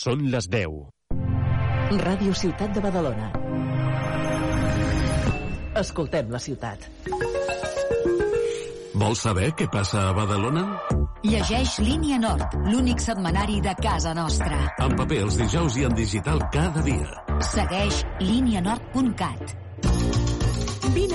Són les 10. Ràdio Ciutat de Badalona. Escoltem la ciutat. Vols saber què passa a Badalona? Llegeix Línia Nord, l'únic setmanari de casa nostra. En paper els dijous i en digital cada dia. Segueix línianord.cat.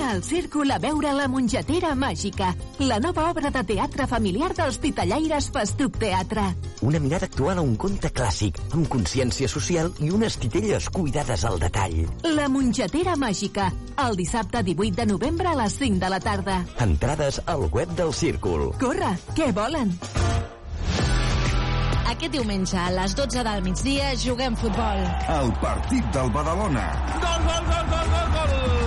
Vine al Círcul a veure La Mongetera Màgica, la nova obra de teatre familiar dels titellaires Festuc Teatre. Una mirada actual a un conte clàssic, amb consciència social i unes titelles cuidades al detall. La Mongetera Màgica, el dissabte 18 de novembre a les 5 de la tarda. Entrades al web del Círcul. Corre, què volen? Aquest diumenge a les 12 del migdia juguem futbol. El partit del Badalona. Gol, gol, gol, gol, gol, gol!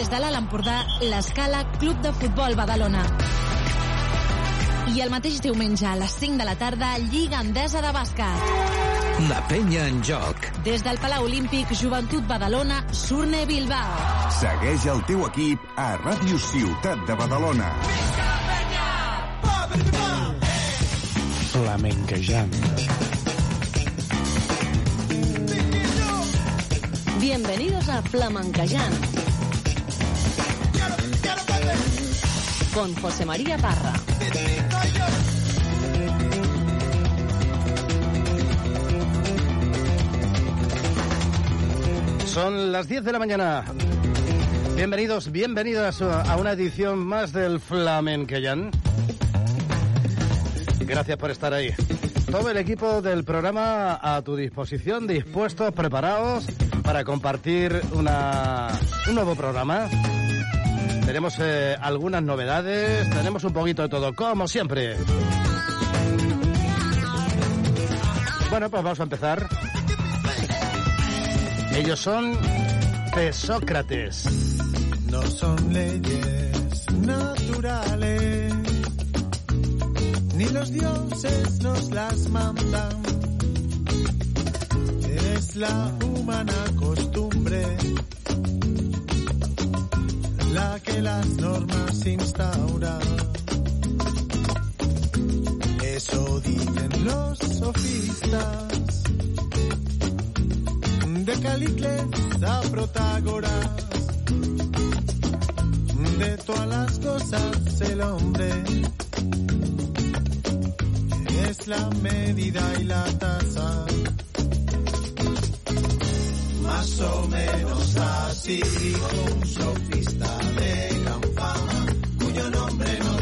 Des de l'Alt Empordà, l'Escala Club de Futbol Badalona. I el mateix diumenge a les 5 de la tarda, Lliga Endesa de Bàsquet. La penya en joc. Des del Palau Olímpic, Joventut Badalona, Surne Bilbao. Segueix el teu equip a Ràdio Ciutat de Badalona. Flamenquejant. Bienvenidos a Flamenquejant. Con José María Parra. Son las 10 de la mañana. Bienvenidos, bienvenidas a una edición más del Flamenqueyan. Gracias por estar ahí. Todo el equipo del programa a tu disposición, dispuestos, preparados para compartir una, un nuevo programa. Tenemos eh, algunas novedades, tenemos un poquito de todo, como siempre. Bueno, pues vamos a empezar. Ellos son Tesócrates. No son leyes naturales, ni los dioses nos las mandan. Es la humana costumbre la que las normas instaura. Eso dicen los sofistas de Calicles a Protágoras. De todas las cosas el hombre es la medida y la tasa. Más o menos así dijo un sofista de gran fama, cuyo nombre no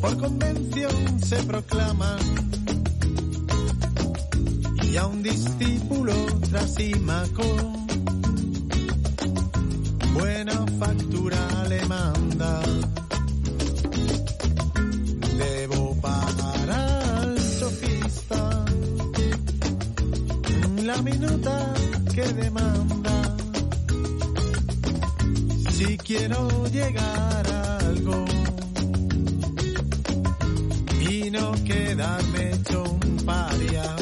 por convención se proclaman y a un discípulo trasímaco buena factura le manda. Debo pagar al sofista la minuta que demanda si quiero llegar a no quedarme hecho un paria.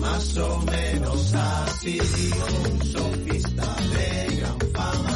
Más o menos así dijo un sofista de gran fama,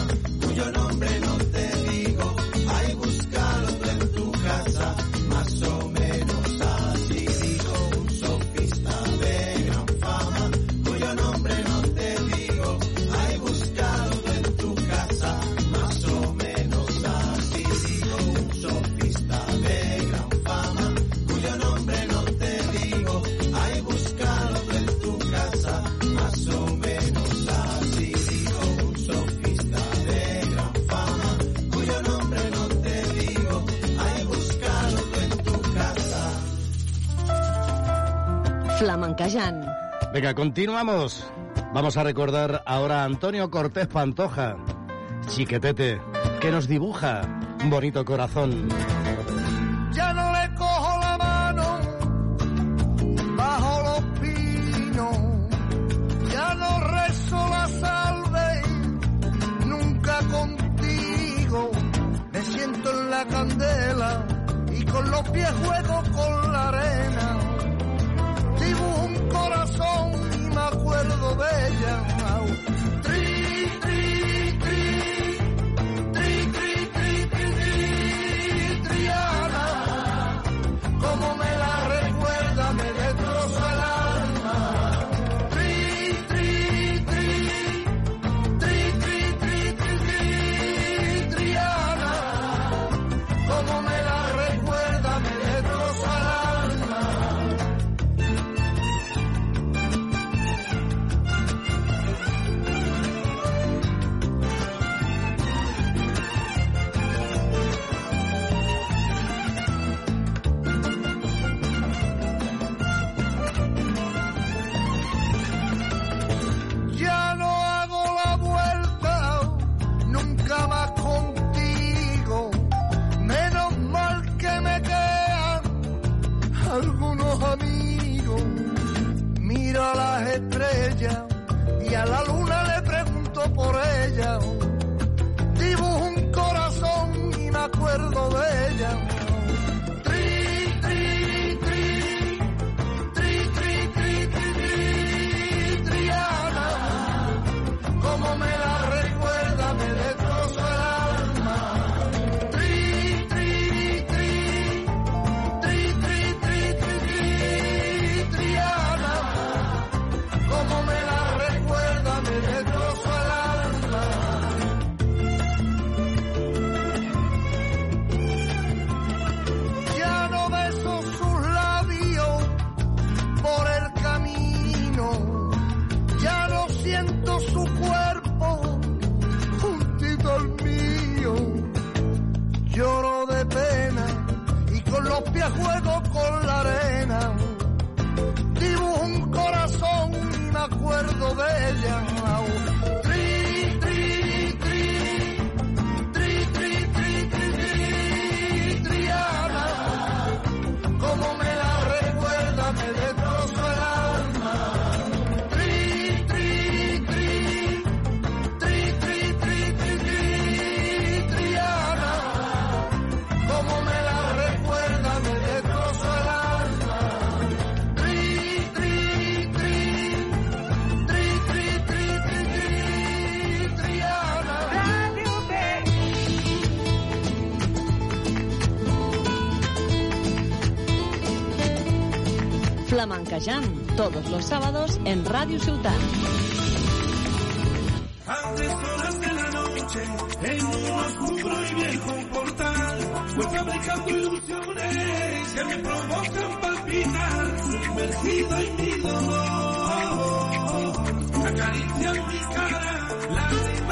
Venga, continuamos. Vamos a recordar ahora a Antonio Cortés Pantoja, chiquetete, que nos dibuja un bonito corazón. Jam, todos los sábados en Radio Ciutat. Antes horas de la noche, en un oscuro y viejo portal, fue fabricando ilusiones que me provocan palpitar, sumergido en mi dolor, acarician mi cara, lágrimas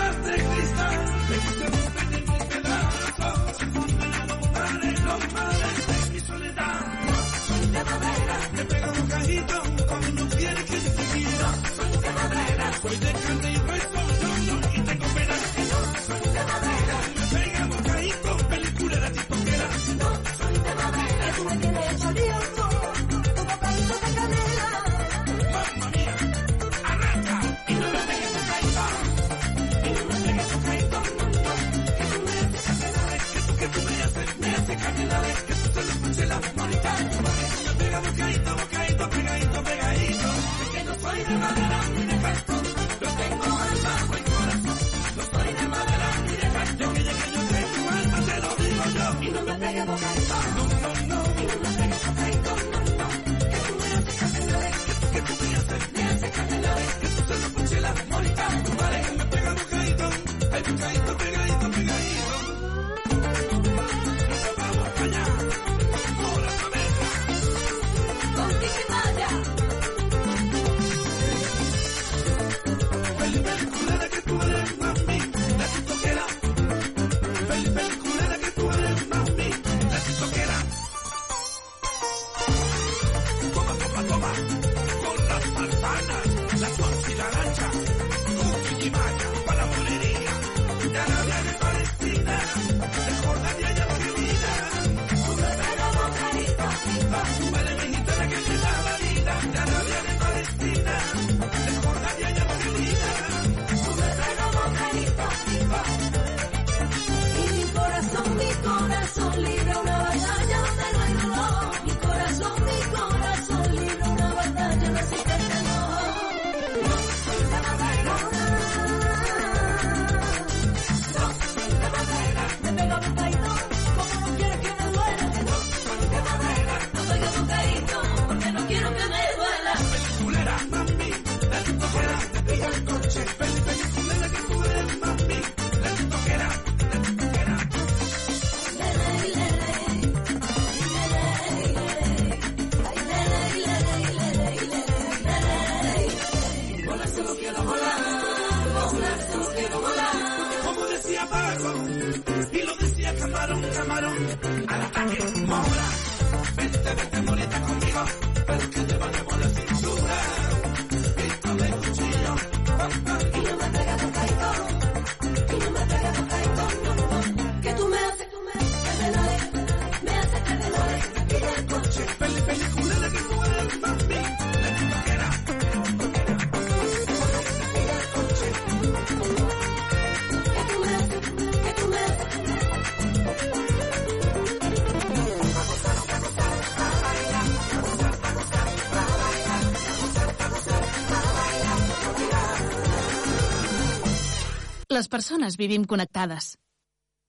Les persones vivim connectades.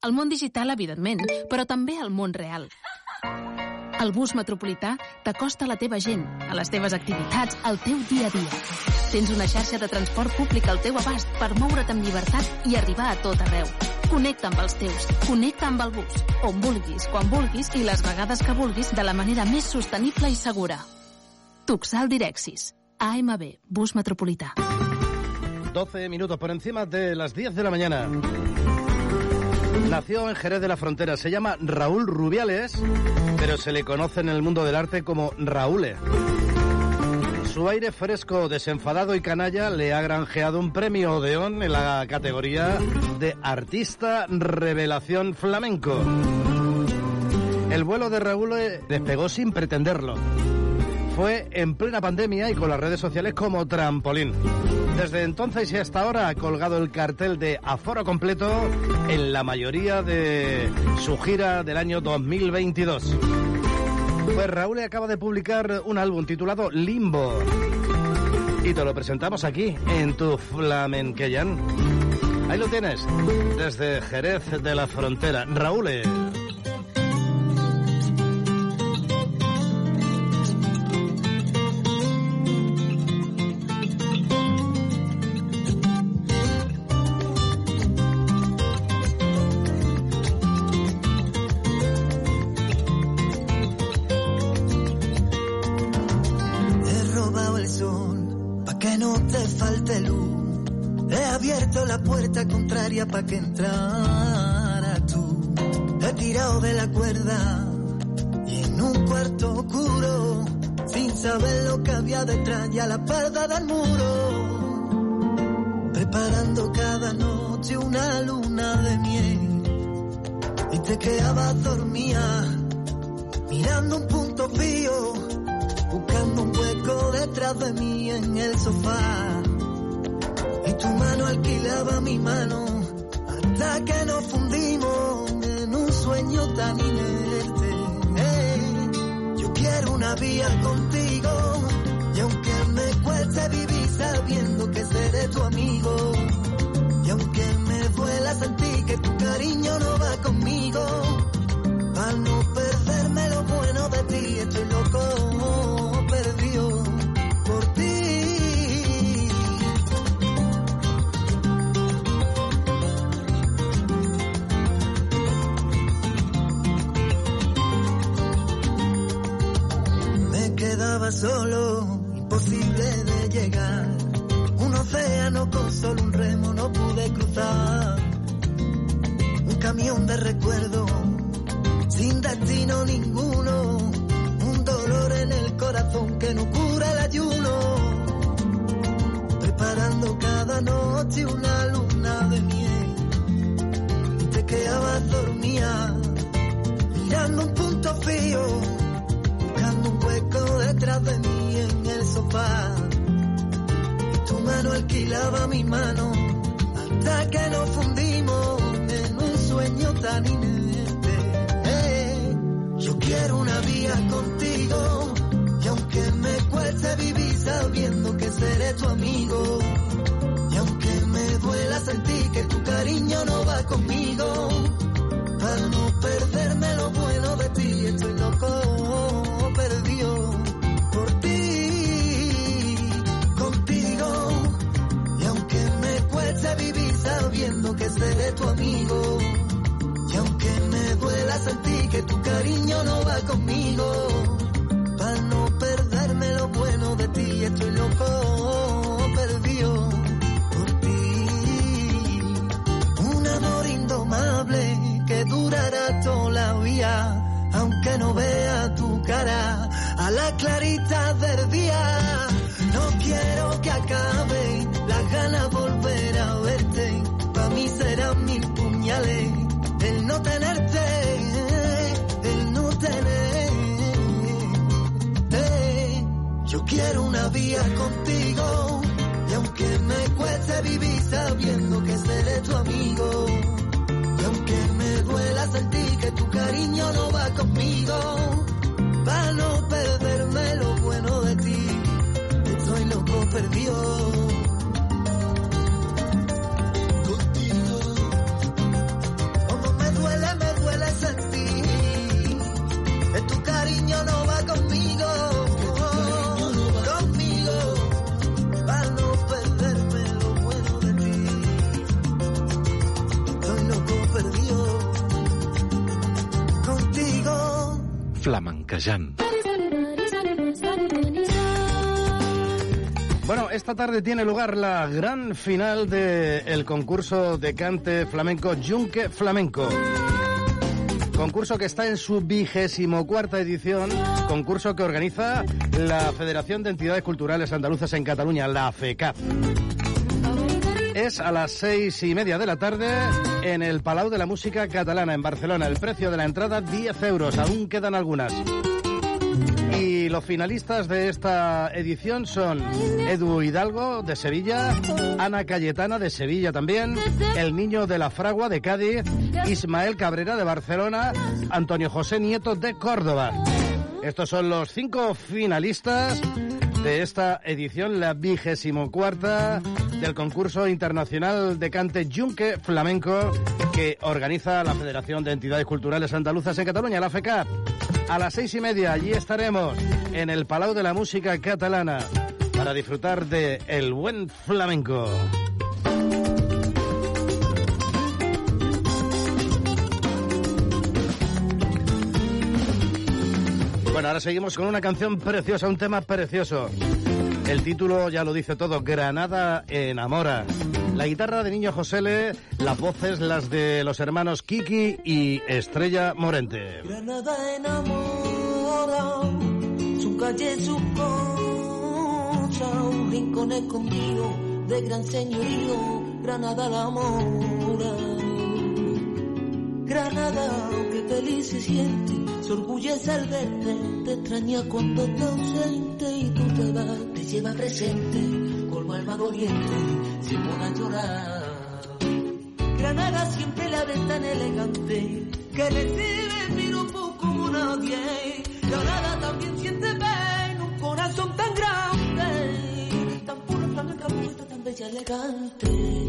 El món digital, evidentment, però també el món real. El bus metropolità t'acosta a la teva gent, a les teves activitats, al teu dia a dia. Tens una xarxa de transport públic al teu abast per moure't amb llibertat i arribar a tot arreu. Connecta amb els teus, connecta amb el bus, on vulguis, quan vulguis i les vegades que vulguis de la manera més sostenible i segura. Tuxal Direxis. AMB, bus metropolità. 12 minutos por encima de las 10 de la mañana. Nació en Jerez de la Frontera. Se llama Raúl Rubiales, pero se le conoce en el mundo del arte como Raúle. Su aire fresco, desenfadado y canalla le ha granjeado un premio Odeón en la categoría de Artista Revelación Flamenco. El vuelo de Raúl despegó sin pretenderlo. Fue en plena pandemia y con las redes sociales como trampolín. Desde entonces y hasta ahora ha colgado el cartel de aforo completo en la mayoría de su gira del año 2022. Pues Raúl acaba de publicar un álbum titulado Limbo. Y te lo presentamos aquí, en tu Flamenqueyan. Ahí lo tienes, desde Jerez de la Frontera. Raúl. Contraria pa' que entrara tú. He tirado de la cuerda y en un cuarto oscuro, sin saber lo que había detrás y a la espalda del muro. Preparando cada noche una luna de miel y te quedabas dormida mirando un punto frío buscando un hueco detrás de mí en el sofá. Y tu mano alquilaba mi mano hasta que nos fundimos en un sueño tan inerte. Yo quiero una vía contigo y aunque me cueste vivir sabiendo que seré tu amigo. Y aunque me duela sentir que tu cariño no va conmigo, para no perderme lo bueno de ti, estoy loco, solo, imposible de llegar. Un océano con solo un remo no pude cruzar. Un camión de recuerdo sin destino ninguno, un dolor en el corazón que no cura el ayuno, preparando cada noche una luna de miel, y te quedabas dormida, mirando un punto frío, detrás de mí en el sofá, y tu mano alquilaba mi mano, hasta que nos fundimos en un sueño tan inerte. Yo quiero una vía contigo y aunque me cueste vivir sabiendo que seré tu amigo y aunque me duela sentir que tu cariño no va conmigo para no perderme lo bueno de ti estoy loco perdido por ti contigo. Y aunque me cueste vivir sabiendo que seré tu amigo y aunque me duela sentir que tu cariño no va conmigo, para no perderme lo bueno de ti, estoy loco, durará toda la vida, aunque no vea tu cara a la clarita del día. No quiero que acabe, las ganas volver a verte, para mí serán mil puñales el no tenerte, el no tener. Yo quiero una vía contigo y aunque me cueste vivir sabiendo que seré tu amigo cariño no va conmigo, para no perderme lo bueno de ti, estoy loco perdido. Contigo, como me duele, me duele sentir, en tu cariño no va Marejant. Bueno, esta tarde tiene lugar la gran final del concurso de cante flamenco Junque Flamenco. Concurso que está en su vigésimo cuarta edición, concurso que organiza la Federación de Entidades Culturales Andaluzas en Cataluña, la FECAP. Es a las seis y media de la tarde en el Palau de la Música Catalana en Barcelona. El precio de la entrada 10 euros, aún quedan algunas. Y los finalistas de esta edición son Edu Hidalgo de Sevilla, Ana Cayetana de Sevilla también, El Niño de la Fragua de Cádiz, Ismael Cabrera de Barcelona, Antonio José Nieto de Córdoba. Estos son los cinco finalistas de esta edición, la vigésimo cuarta del concurso internacional de cante Junque Flamenco que organiza la Federación de Entidades Culturales Andaluzas en Cataluña, la FECAP. A las seis y media allí estaremos en el Palau de la Música Catalana para disfrutar de el buen flamenco. Bueno, ahora seguimos con una canción preciosa, un tema precioso. El título ya lo dice todo, Granada enamora. La guitarra de Niño Josele, las voces las de los hermanos Kiki y Estrella Morente. Granada enamora, su calle, su cosa, un rincón escondido de gran señorío, Granada la mora. Granada, que feliz se siente, se orgullece al verte, te extraña cuando te ausente y tú te vas, te lleva presente, colma alma doliente, se pone a llorar. Granada siempre la ves tan elegante, que recibe piropo como nadie. Granada también siente pena, un corazón tan grande, tan puro, flamenca, bonita, tan bella, elegante.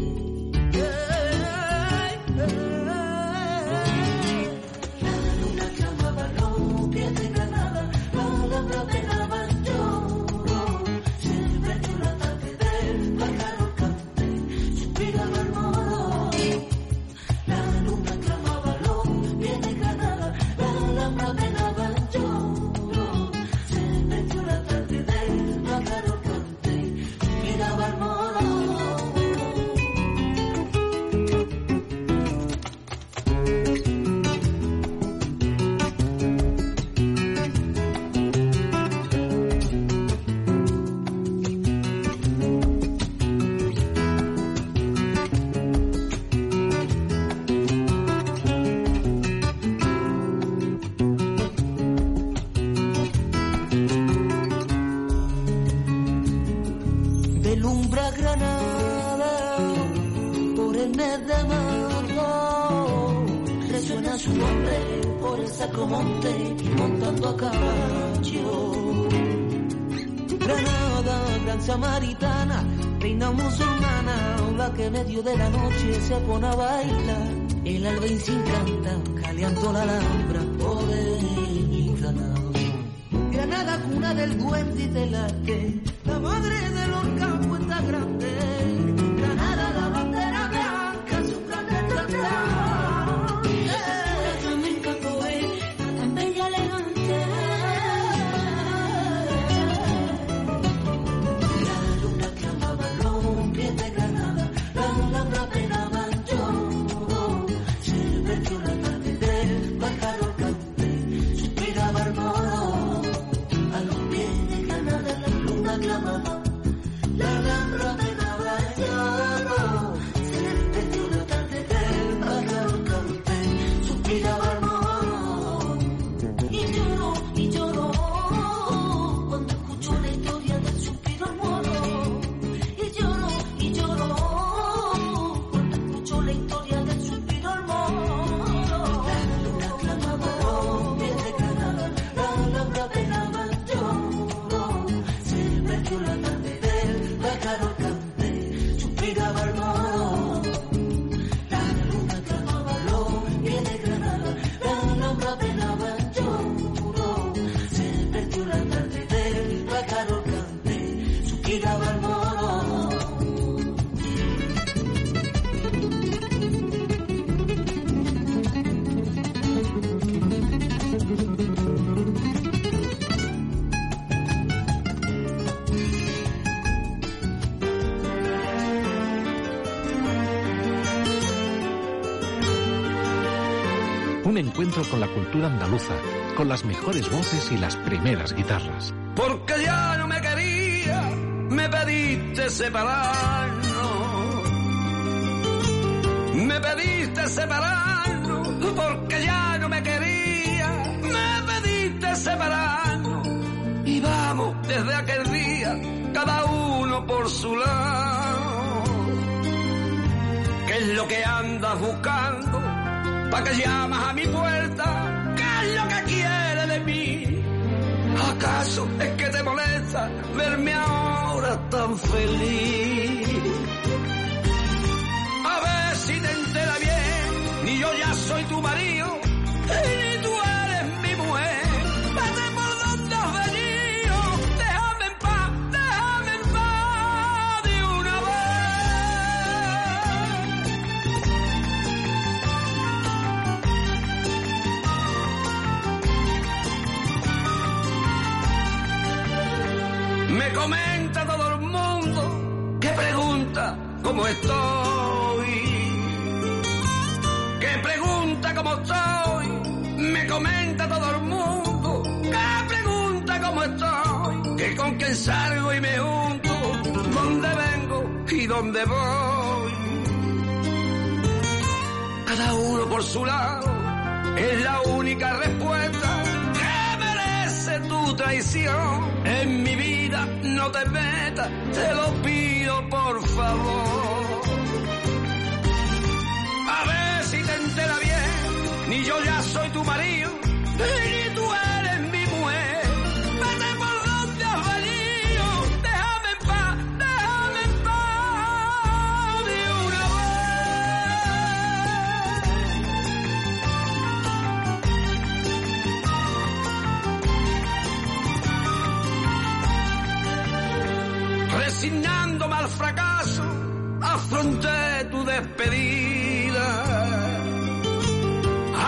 Noche se pone a bailar. El albaín sin canta, caleando la alhambra con la cultura andaluza, con las mejores voces y las primeras guitarras. Porque ya no me quería, me pediste separarnos. Me pediste separarnos, porque ya no me quería, me pediste separarnos. Y vamos desde aquel día, cada uno por su lado. ¿Qué es lo que andas buscando? ¿Para que llamas a mi puerta? ¿Qué es lo que quiere de mí? ¿Acaso es que te molesta verme ahora tan feliz? A ver si te entera bien, ni yo ya soy tu marido, cómo estoy. Que pregunta cómo estoy. Me comenta todo el mundo que pregunta cómo estoy. Que con quién salgo y me junto. Dónde vengo y dónde voy. Cada uno por su lado es la única respuesta tu traición. En mi vida no te metas, te lo pido por favor. A ver si te entera bien, ni yo ya soy tu marido, despedida.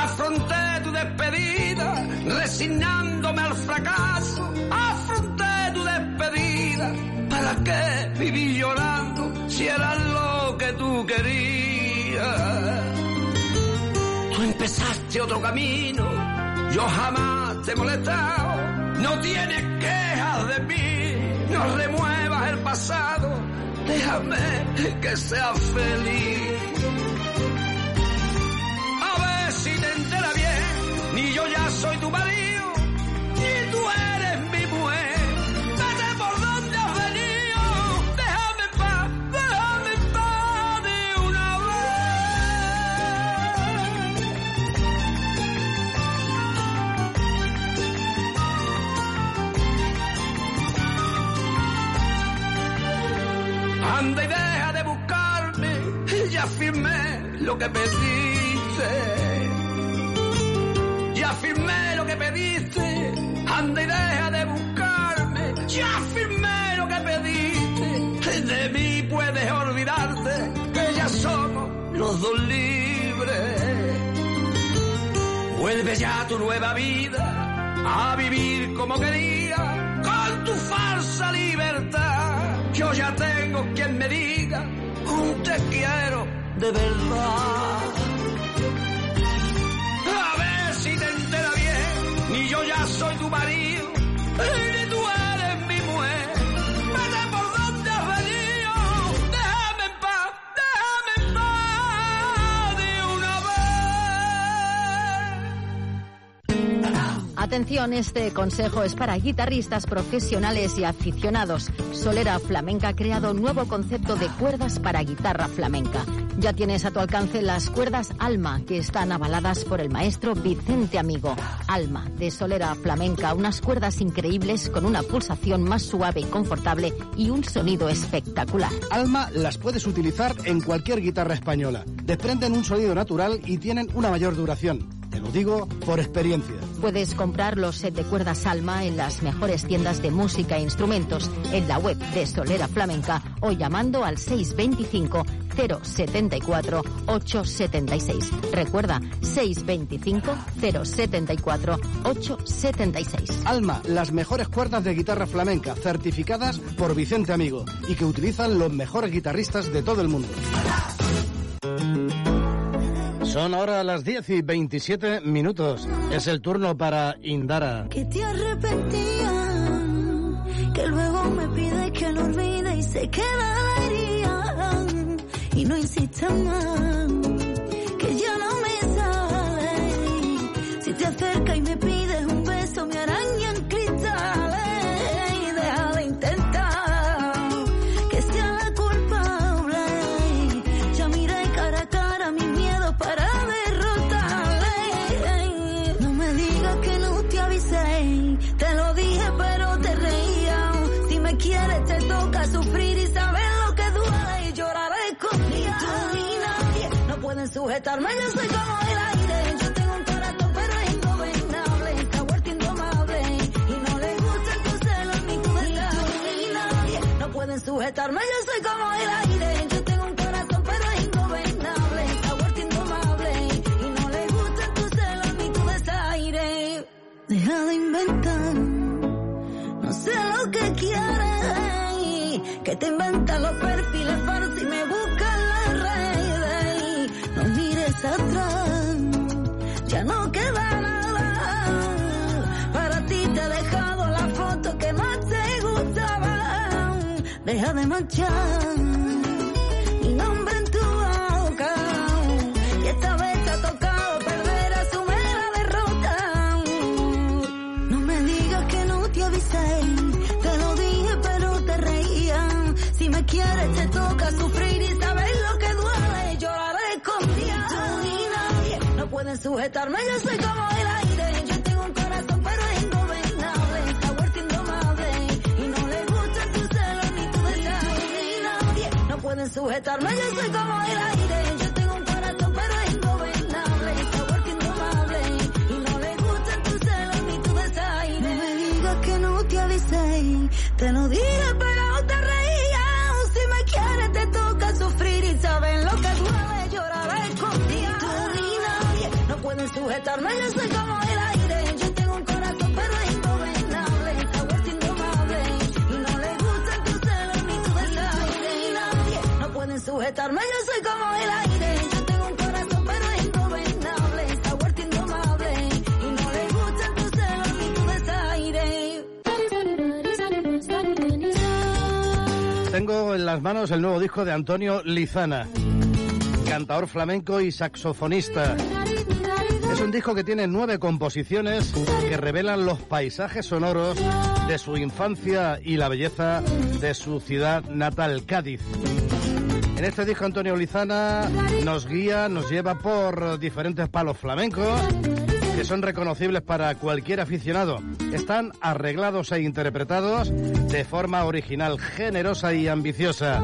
Afronté tu despedida, resignándome al fracaso. Afronté tu despedida. ¿Para qué viví llorando si era lo que tú querías? Tú empezaste otro camino, yo jamás te he molestado. No tienes quejas de mí, no remuevas el pasado. Déjame que sea feliz. A ver si te entera bien, ni yo ya soy tu marido, que pediste. Ya firmé lo que pediste, anda y deja de buscarme. Ya firmé lo que pediste, de mí puedes olvidarte, que ya somos los dos libres. Vuelve ya a tu nueva vida, a vivir como quería, con tu falsa libertad. Yo ya tengo quien me diga, un te quiero de verdad. A ver si te entera bien, ni yo ya soy tu marido, ni tú eres mi mujer. Vete por donde has venido, déjame en paz, déjame en paz de una Atención, este consejo es para guitarristas profesionales y aficionados. Solera Flamenca ha creado un nuevo concepto de cuerdas para guitarra flamenca. Ya tienes a tu alcance las cuerdas Alma, que están avaladas por el maestro Vicente Amigo. Alma, de Solera Flamenca, unas cuerdas increíbles con una pulsación más suave y confortable y un sonido espectacular. Alma las puedes utilizar en cualquier guitarra española. Desprenden un sonido natural y tienen una mayor duración. Te lo digo por experiencia. Puedes comprar los set de cuerdas Alma en las mejores tiendas de música e instrumentos, en la web de Solera Flamenca o llamando al 625 074 876. Recuerda, 625 074 876. Alma, las mejores cuerdas de guitarra flamenca, certificadas por Vicente Amigo y que utilizan los mejores guitarristas de todo el mundo. Son ahora las 10 y 27 minutos. Es el turno para Indara. Que te arrepentía, que luego me pide que lo olvide y se queda. No insista más, que ya no sujetarme, yo soy como el aire. Yo tengo un corazón pero es ingobernable, está vuelto indomable y no le gustan tus celos ni tu deseo. Ni nadie no pueden sujetarme, yo soy como el aire. Yo tengo un corazón pero es ingobernable, está vuelto indomable y no le gustan tus celos ni tu desaire. Deja de inventar, no sé lo que quieres, que te inventan los perfiles falsos ya no queda nada. Para ti te he dejado la foto que más te gustaba. Deja de manchar pueden sujetarme, yo soy como el aire. Yo tengo un corazón pero es ingobernable, está vuelto indomable y no le gustan tus celos ni tu. Ni nadie no pueden sujetarme, yo soy como el aire. Yo tengo un corazón pero es ingobernable, vuelto indomable y no le gustan tus celos ni tu desaire. No me digas que no te avisé, te lo dije sujetarme, yo soy como el aire. Yo tengo un corazón pero es ingobernable, vuelto indomable y no le gustan tus celos ni tu desaire. Ni nadie no pueden sujetarme, yo soy como el aire. Yo tengo un corazón pero es ingobernable, vuelto indomable y no le gustan tus celos ni tu desaire. Tengo en las manos el nuevo disco de Antonio Lizana, cantador flamenco y saxofonista. Es un disco que tiene nueve composiciones que revelan los paisajes sonoros de su infancia y la belleza de su ciudad natal, Cádiz. En este disco Antonio Lizana nos guía, nos lleva por diferentes palos flamencos que son reconocibles para cualquier aficionado. Están arreglados e interpretados de forma original, generosa y ambiciosa.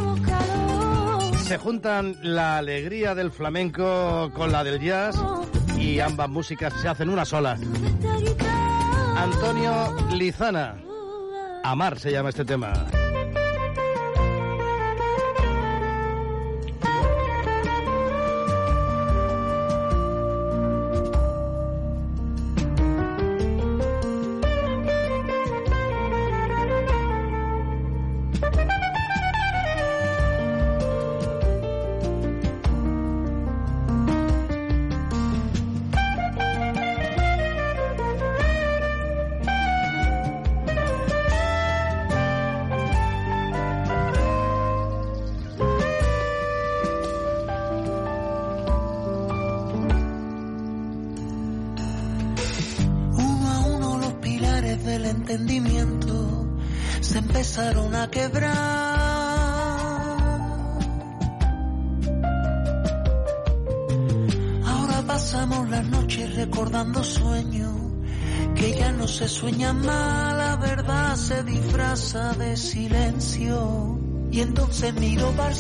Se juntan la alegría del flamenco con la del jazz y ambas músicas se hacen una sola. Antonio Lizana. Amar se llama este tema. De silencio. Y entonces miro para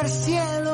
al cielo.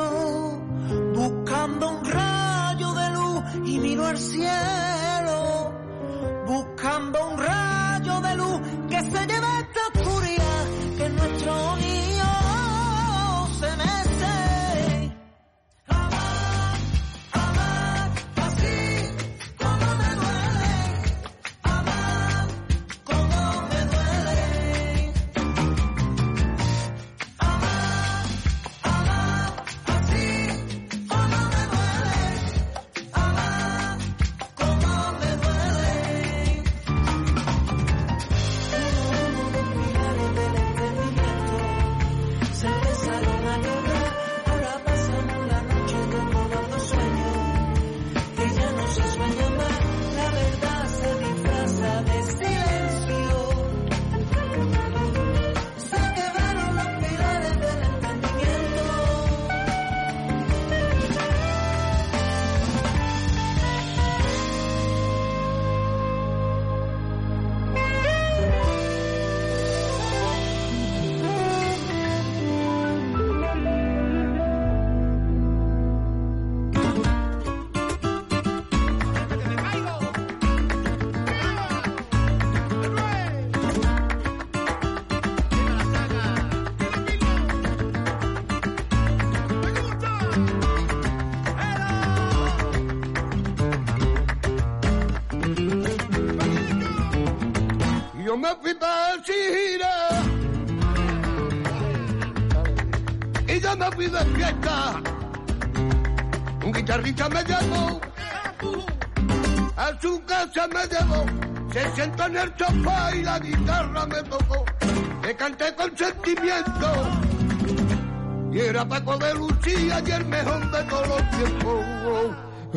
De Lucía y el mejor de todos los tiempos.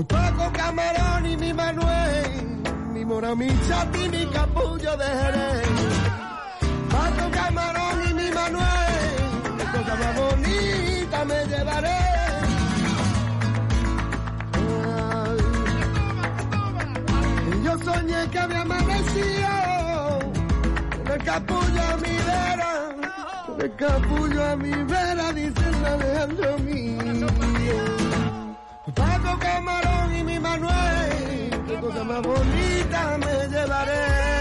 Paco Camarón y mi Manuel, mi mora, mi chati, mi capullo de Jerez. Paco Camarón y mi Manuel, cosa más bonita me llevaré. Ay, y yo soñé que me amanecía en el capullo a mi vera, en el capullo a mi vera, Alejandro mío. Paco Camarón y mi Manuel, qué cosa más bonita me llevaré.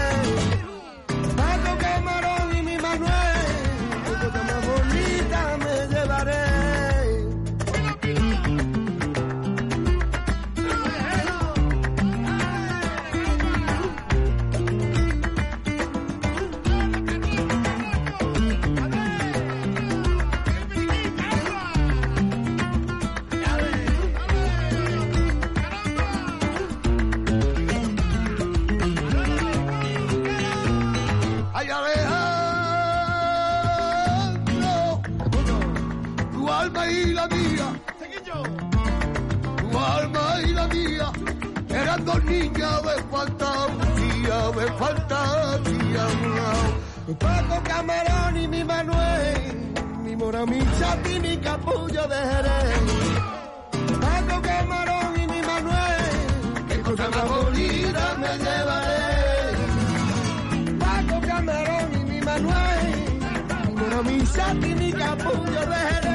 Mi Sati, mi capullo de Jerez.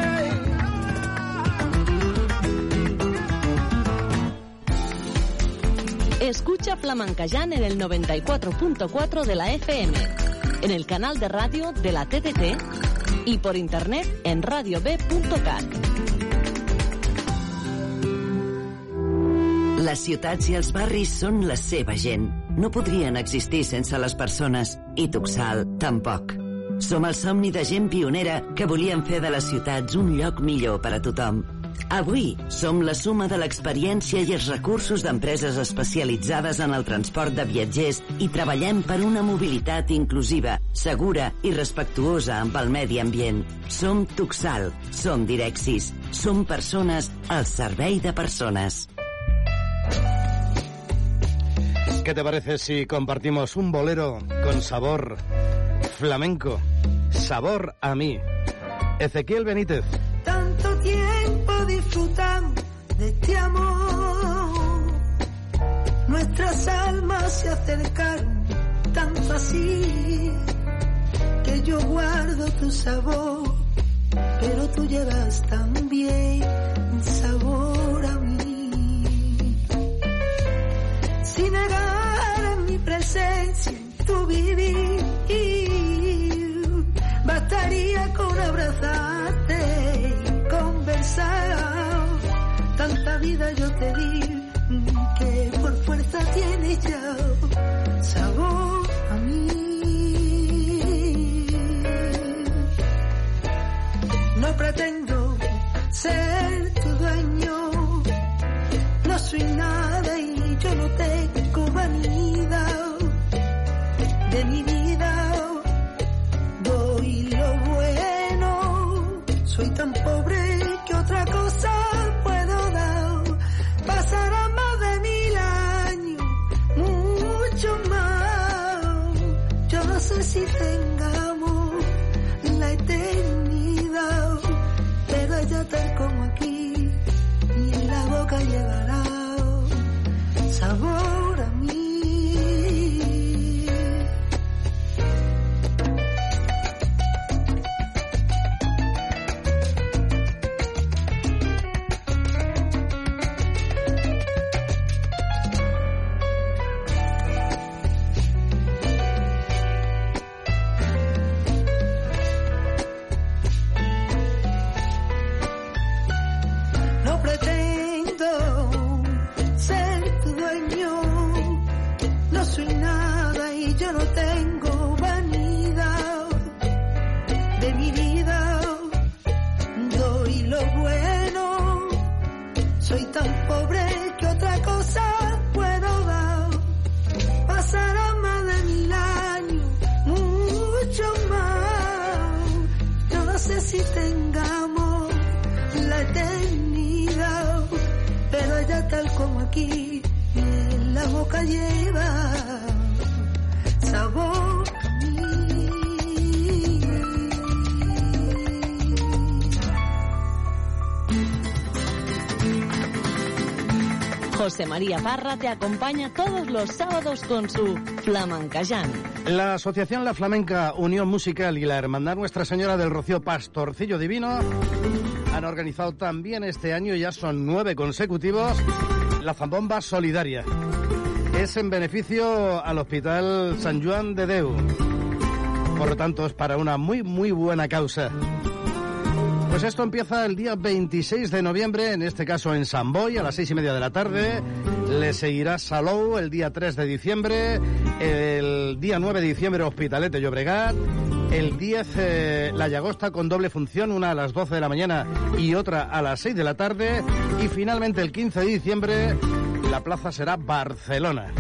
Escucha Flamencayán en el 94.4 de la FM, en el canal de radio de la TTT y por internet en radiob.cat. Les ciutats i els barris són la seva gent. No podrien existir sense les persones. I Tuxal, tampoc. Som el somni de gent pionera que volien fer de les ciutats un lloc millor per a tothom. Avui som la suma de l'experiència i els recursos d'empreses especialitzades en el transport de viatgers i treballem per una mobilitat inclusiva, segura i respectuosa amb el medi ambient. Som Tuxal, som Direxis, som persones al servei de persones. ¿Qué te parece si compartimos un bolero con sabor flamenco? Sabor a mí. Ezequiel Benítez. Tanto tiempo disfrutando de este amor. Nuestras almas se acercaron tanto así que yo guardo tu sabor pero tú llevas también sabor a mí. Sin negar mi presencia, en tu vivir, bastaría con abrazarte y conversar. Tanta vida yo te di que por fuerza tiene ya sabor a mí. No pretendo ser tu dueño, no soy nada y yo no tengo vanidad de mi vida. Doy lo bueno, soy tan pobre que otra cosa puedo dar. Pasará más de mil años, mucho más. Yo no sé si tengamos la eternidad, pero ella tal como aquí, y en la boca llevará sabor en la boca lleva sabor a mí. José María Parra te acompaña todos los sábados con su Flamencayán. La Asociación La Flamenca Unión Musical y la Hermandad Nuestra Señora del Rocío Pastorcillo Divino han organizado también este año, ya son nueve consecutivos, la Zambomba Solidaria. Es en beneficio al Hospital San Juan de Deu. Por lo tanto, es para una muy, muy buena causa. Pues esto empieza el día 26 de noviembre, en este caso en San Boy, a las seis y media de la tarde. Le seguirá Salou el día 3 de diciembre, el día 9 de diciembre Hospitalete Llobregat, el 10 eh, La Llagosta con doble función, una a las 12 de la mañana y otra a las 6 de la tarde. Y finalmente el 15 de diciembre la plaza será Barcelona.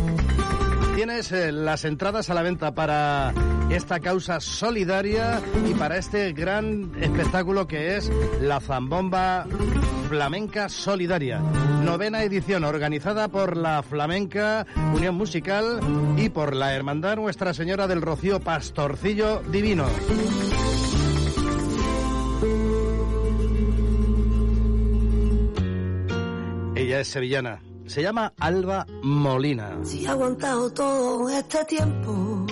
Tienes eh, las entradas a la venta para esta causa solidaria y para este gran espectáculo que es la Zambomba Flamenca Solidaria. Novena edición organizada por la Flamenca Unión Musical y por la Hermandad Nuestra Señora del Rocío Pastorcillo Divino. Ella es sevillana. Se llama Alba Molina. Si he aguantado todo este tiempo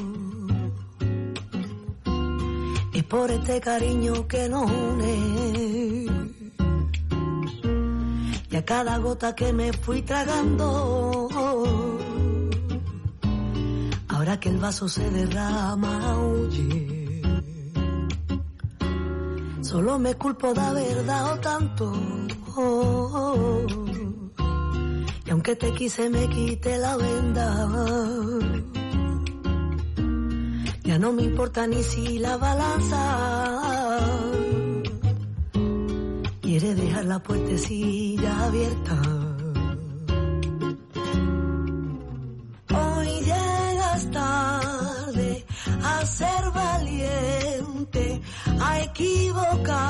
y por este cariño que nos une y a cada gota que me fui tragando ahora que el vaso se derrama oye solo me culpo de haber dado tanto y aunque te quise me quité la venda. Ya no me importa ni si la balanza quiere dejar la puertecilla abierta. Hoy llegas tarde a ser valiente, a equivocarme.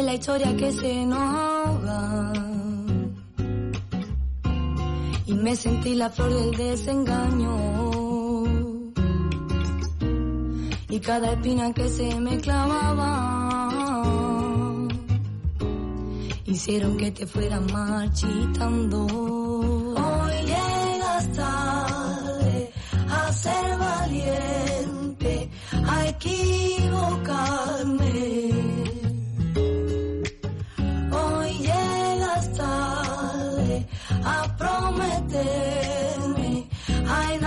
Ves la historia que se nos ahoga. y me sentí la flor del desengaño. Y cada espina que se me clavaba hicieron que te fueras marchitando. Hoy llegas tarde a ser valiente, a equivocarme. A prometerme, a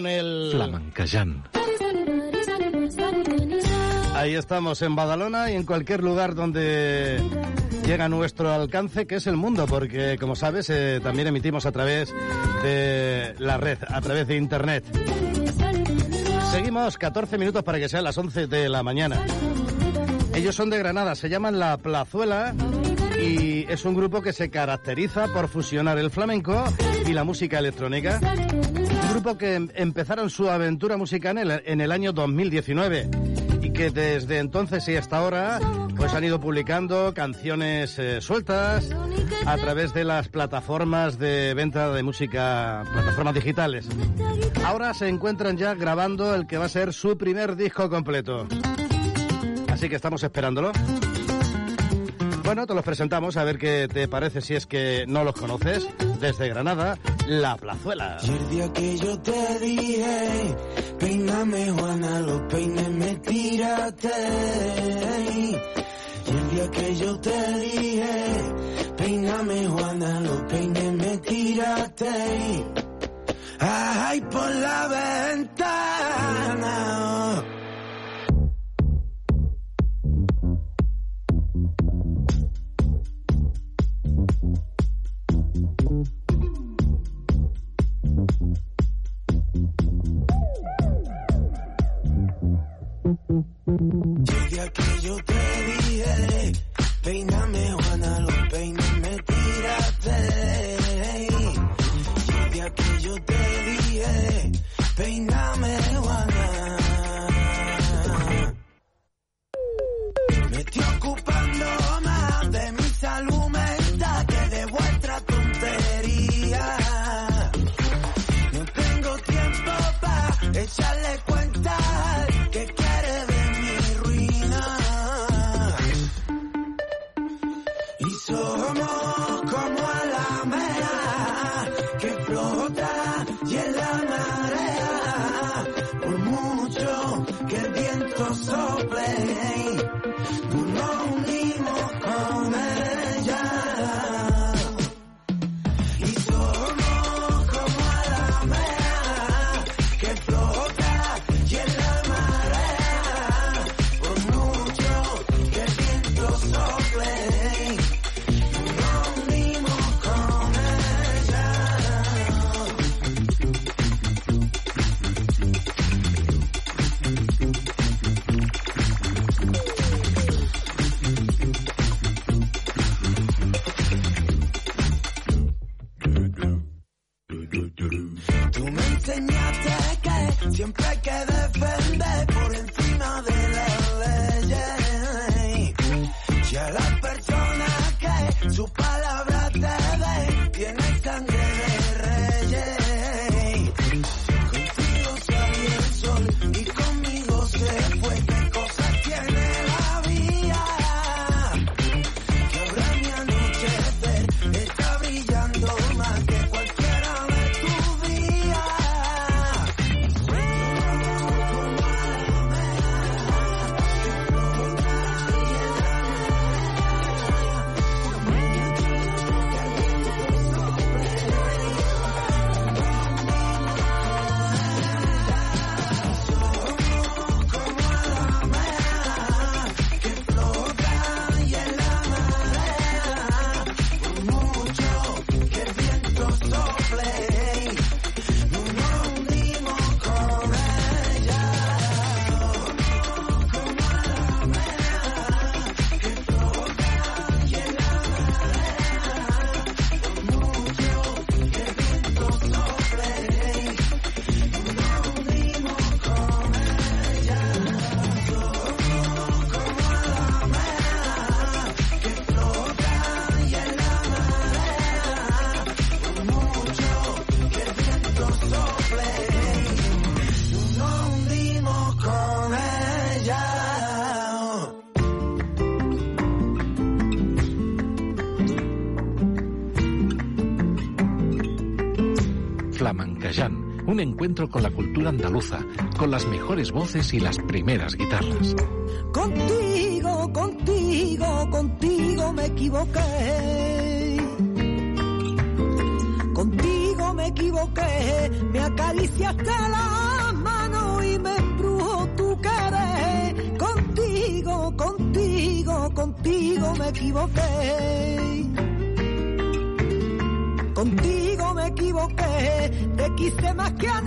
Con el... Flamencayán. Ahí estamos en Badalona y en cualquier lugar donde llega nuestro alcance, que es el mundo, porque como sabes, eh, también emitimos a través de la red, a través de Internet. Seguimos 14 minutos para que sean las 11 de la mañana. Ellos son de Granada, se llaman La Plazuela y es un grupo que se caracteriza por fusionar el flamenco y la música electrónica. Grupo que em- empezaron su aventura musical en el, en el año 2019 y que desde entonces y hasta ahora pues han ido publicando canciones eh, sueltas a través de las plataformas de venta de música, plataformas digitales. Ahora se encuentran ya grabando el que va a ser su primer disco completo. Así que estamos esperándolo. Bueno, te los presentamos a ver qué te parece si es que no los conoces. Desde Granada, La Plazuela. Y el día que yo te dije, peíname Juana, los peines me tiraste. Y el día que yo te dije, peíname Juana, los peines me tiraste. Ay, por la ventana. Llegué que yo te dije, peíname Juana, lo peíname, tírate. Llegué a que yo te dije, peíname. Encuentro con la cultura andaluza, con las mejores voces y las primeras guitarras. Contigo, contigo, contigo me equivoqué. Contigo me equivoqué, me acariciaste la mano y me embrujó tu querer. Contigo, contigo, contigo me equivoqué. Isso é se maquiar.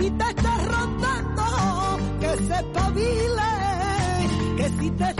Si te estás rondando, que se espabile, que si te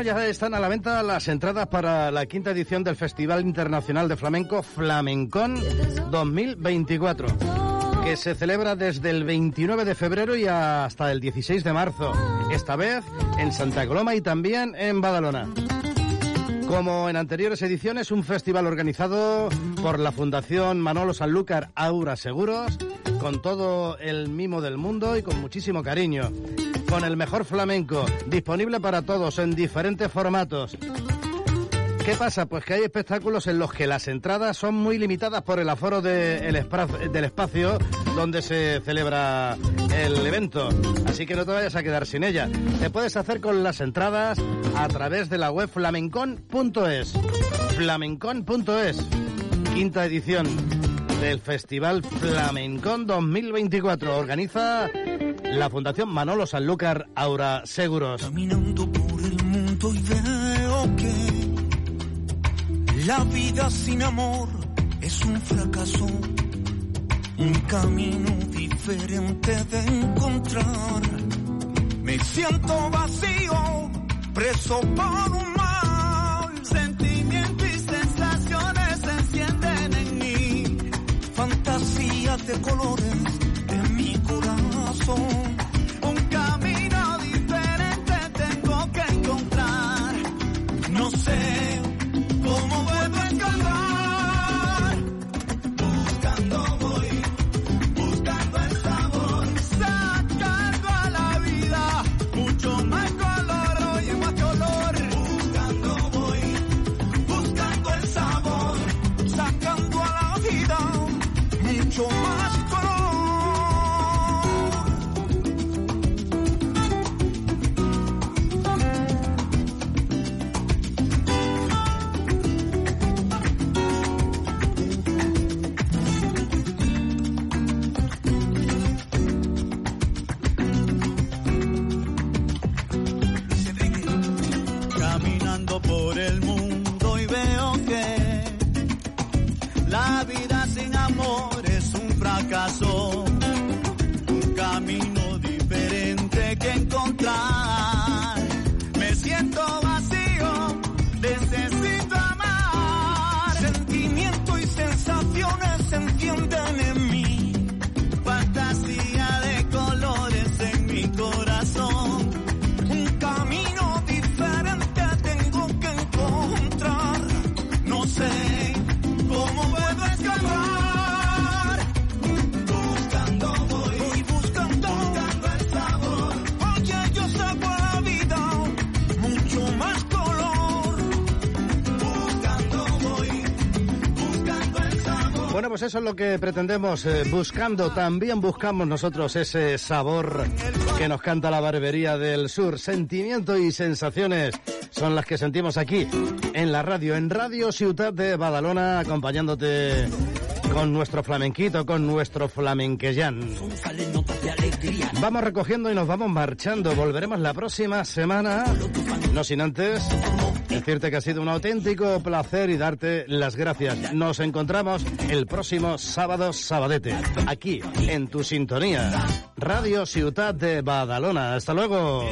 Bueno, ya están a la venta las entradas para la quinta edición del Festival Internacional de Flamenco Flamencón 2024, que se celebra desde el 29 de febrero y hasta el 16 de marzo, esta vez en Santa Coloma y también en Badalona. Como en anteriores ediciones, un festival organizado por la Fundación Manolo Sanlúcar Aura Seguros, con todo el mimo del mundo y con muchísimo cariño. Con el mejor flamenco, disponible para todos en diferentes formatos. ¿Qué pasa? Pues que hay espectáculos en los que las entradas son muy limitadas por el aforo del espacio donde se celebra el evento. Así que no te vayas a quedar sin ella. Te puedes hacer con las entradas a través de la web flamencon.es. Flamencon.es. Quinta edición del Festival Flamencon 2024. Organiza la Fundación Manolo Sanlúcar Aura Seguros. mundo y veo que la vida sin amor es un fracaso, un camino diferente de encontrar. Me siento vacío, preso por un mal. Sentimiento y sensaciones se encienden en mí. Fantasías de colores 风。Pues eso es lo que pretendemos, eh, buscando, también buscamos nosotros ese sabor que nos canta la barbería del sur. Sentimiento y sensaciones son las que sentimos aquí, en la radio, en Radio Ciutat de Badalona, acompañándote con nuestro flamenquito, con nuestro flamenquellán. Vamos recogiendo y nos vamos marchando. Volveremos la próxima semana, no sin antes decirte que ha sido un auténtico placer y darte las gracias. Nos encontramos el próximo sábado sabadete, aquí en tu sintonía. Radio Ciutat de Badalona. Hasta luego.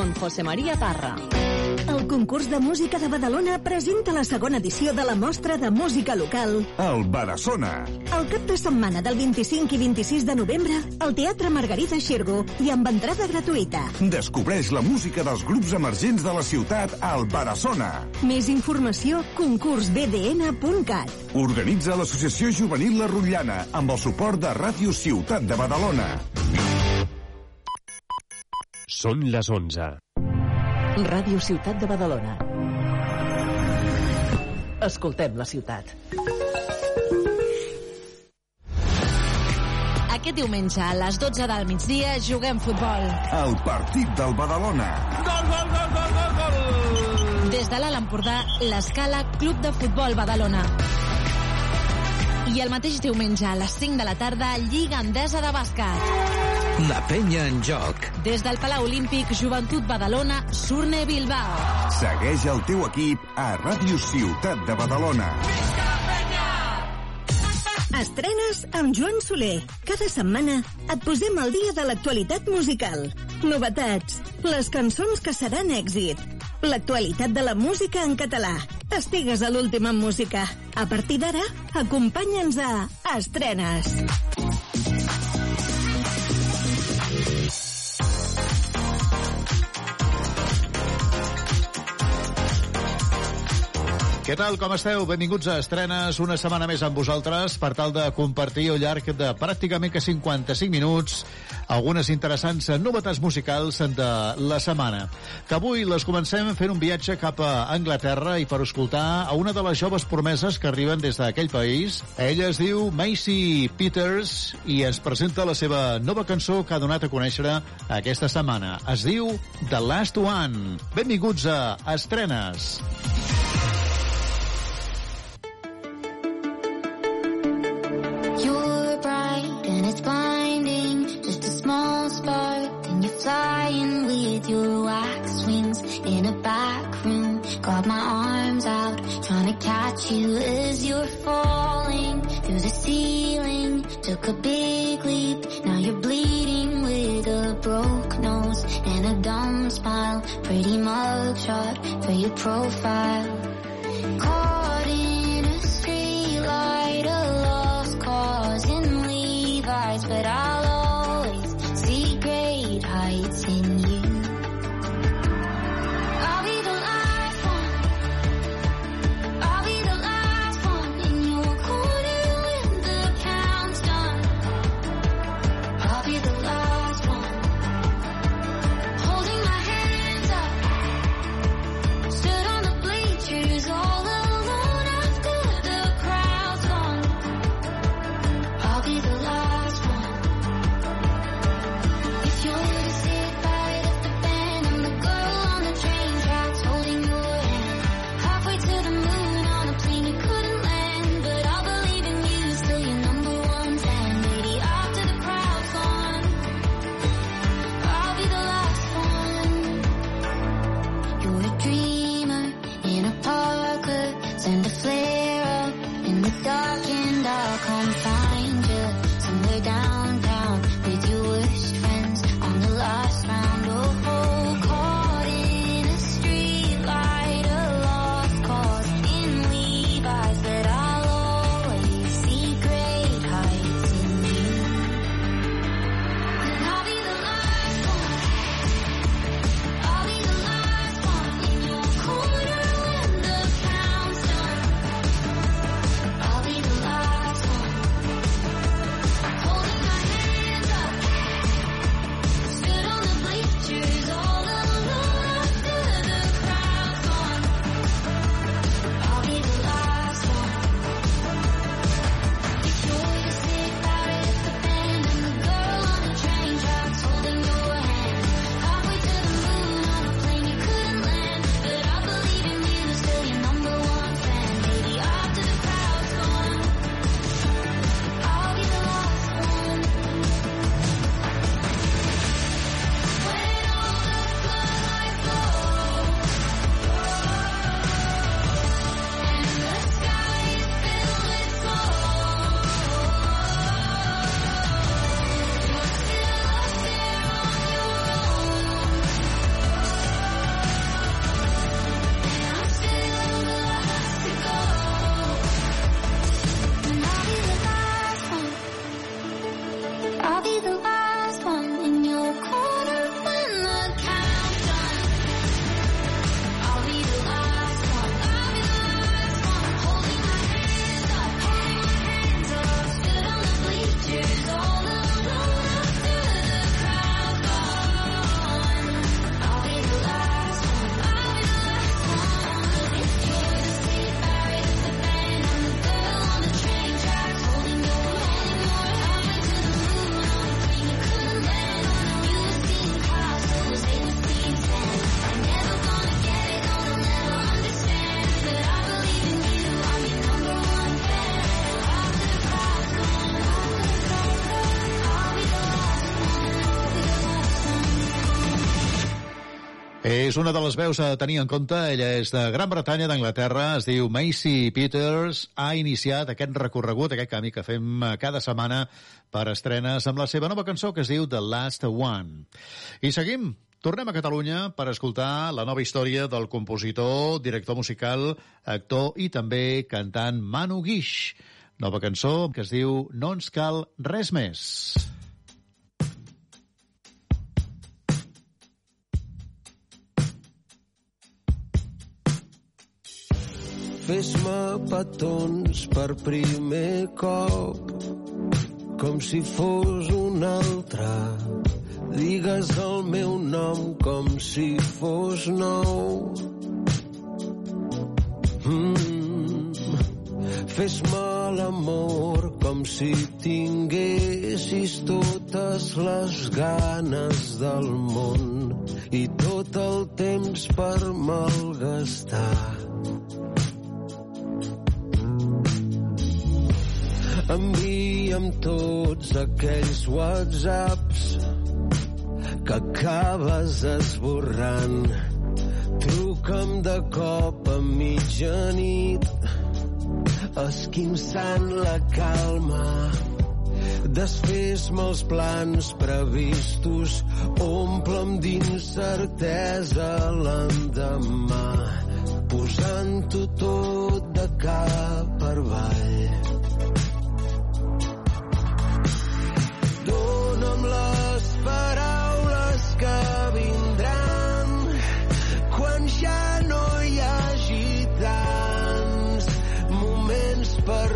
Con José María Parra. El concurs de música de Badalona presenta la segona edició de la mostra de música local. El Barassona. El cap de setmana del 25 i 26 de novembre, al Teatre Margarita Xirgo i amb entrada gratuïta. Descobreix la música dels grups emergents de la ciutat al Barassona. Més informació, concursbdn.cat. Organitza l'Associació Juvenil La Rotllana amb el suport de Ràdio Ciutat de Badalona. Són les 11. Ràdio Ciutat de Badalona. Escoltem la ciutat. Aquest diumenge a les 12 del migdia juguem futbol. El partit del Badalona. Gol, gol, gol, gol, gol, gol! Des de l'Alt Empordà, l'Escala Club de Futbol Badalona. I el mateix diumenge a les 5 de la tarda, Lliga Endesa de Bàsquet. La penya en joc. Des del Palau Olímpic, Joventut Badalona, Surne Bilbao. Segueix el teu equip a Ràdio Ciutat de Badalona. Estrenes amb Joan Soler. Cada setmana et posem al dia de l'actualitat musical. Novetats, les cançons que seran èxit, l'actualitat de la música en català. Estigues a l'últim en música. A partir d'ara, acompanya'ns a Estrenes. Què tal, com esteu? Benvinguts a Estrenes, una setmana més amb vosaltres per tal de compartir al llarg de pràcticament que 55 minuts algunes interessants novetats musicals de la setmana. Que avui les comencem fent un viatge cap a Anglaterra i per escoltar a una de les joves promeses que arriben des d'aquell país. Ella es diu Macy Peters i ens presenta la seva nova cançó que ha donat a conèixer aquesta setmana. Es diu The Last One. Benvinguts a Estrenes. You're flying with your wax wings in a back room. Got my arms out, trying to catch you as you're falling through the ceiling. Took a big leap, now you're bleeding with a broke nose and a dumb smile. Pretty mugshot for your profile. Caught in a street light, a lost cause in Levi's, but I'll És una de les veus a tenir en compte. Ella és de Gran Bretanya, d'Anglaterra. Es diu Macy Peters. Ha iniciat aquest recorregut, aquest camí que fem eh, cada setmana per estrenes amb la seva nova cançó que es diu The Last One. I seguim. Tornem a Catalunya per escoltar la nova història del compositor, director musical, actor i també cantant Manu Guix. Nova cançó que es diu No ens cal res més. Fes-me petons per primer cop, com si fos un altre. Digues el meu nom com si fos nou. Mm. Fes-me l'amor com si tinguessis totes les ganes del món i tot el temps per malgastar. Envia'm tots aquells whatsapps que acabes esborrant. Truca'm de cop a mitjanit, esquinçant la calma. Desfés-me els plans previstos, omple'm d'incertesa l'endemà, posant-ho tot de cap per avall. Paraules que vindran quan ja no hi hagi tants moments per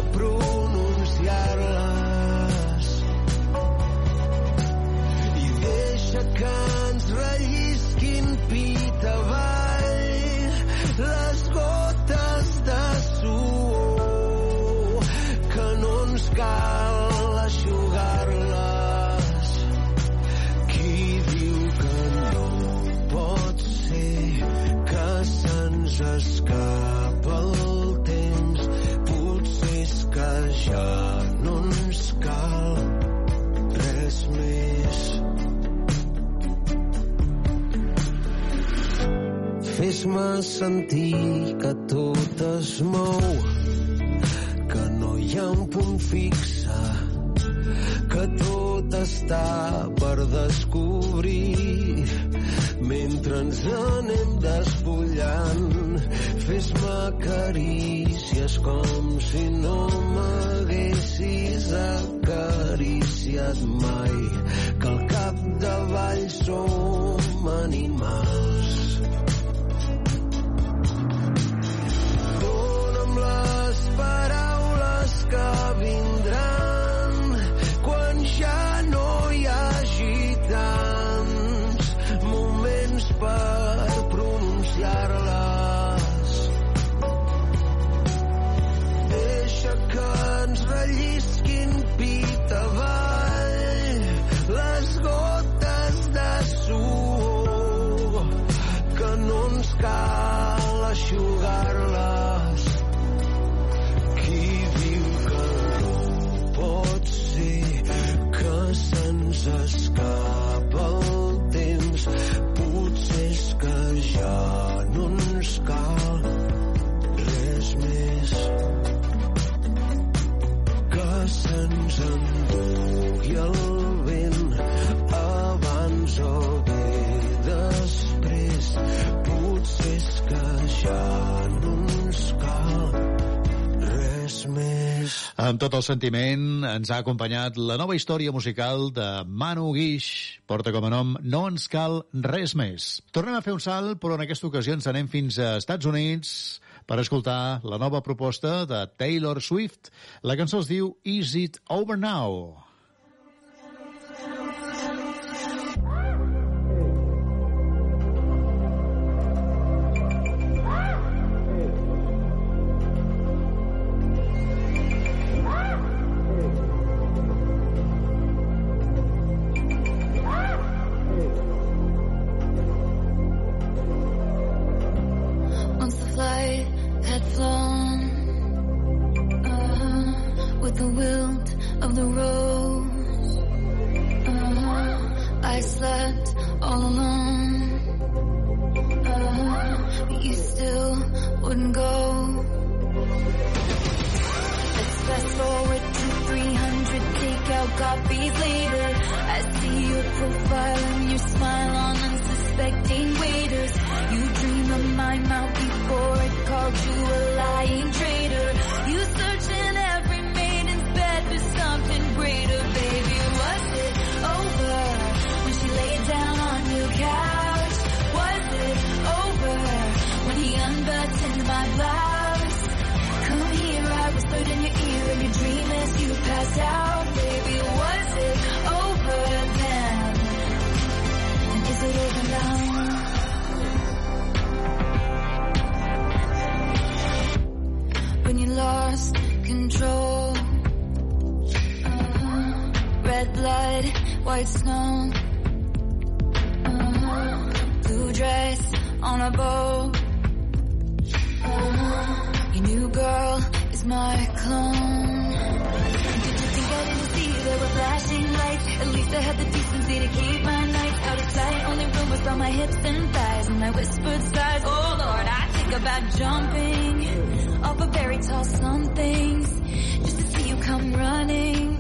身体。El sentiment ens ha acompanyat la nova història musical de Manu Guix. Porta com a nom No ens cal res més. Tornem a fer un salt, però en aquesta ocasió ens anem fins a Estats Units per escoltar la nova proposta de Taylor Swift. La cançó es diu Is It Over Now? Wouldn't go. Let's fast forward to 300 takeout copies later. I see your profile and your smile on unsuspecting waiters. You dream of my mouth before it called you a lying traitor. White snow, Uh-huh. blue dress on a boat. Uh-huh. Your new girl is my clone. Did you think I didn't see there were flashing lights? At least I had the decency to keep my nights out of sight. Only rumors on my hips and thighs and my whispered sighs. Oh Lord, I think about jumping off a very tall something just to see you come running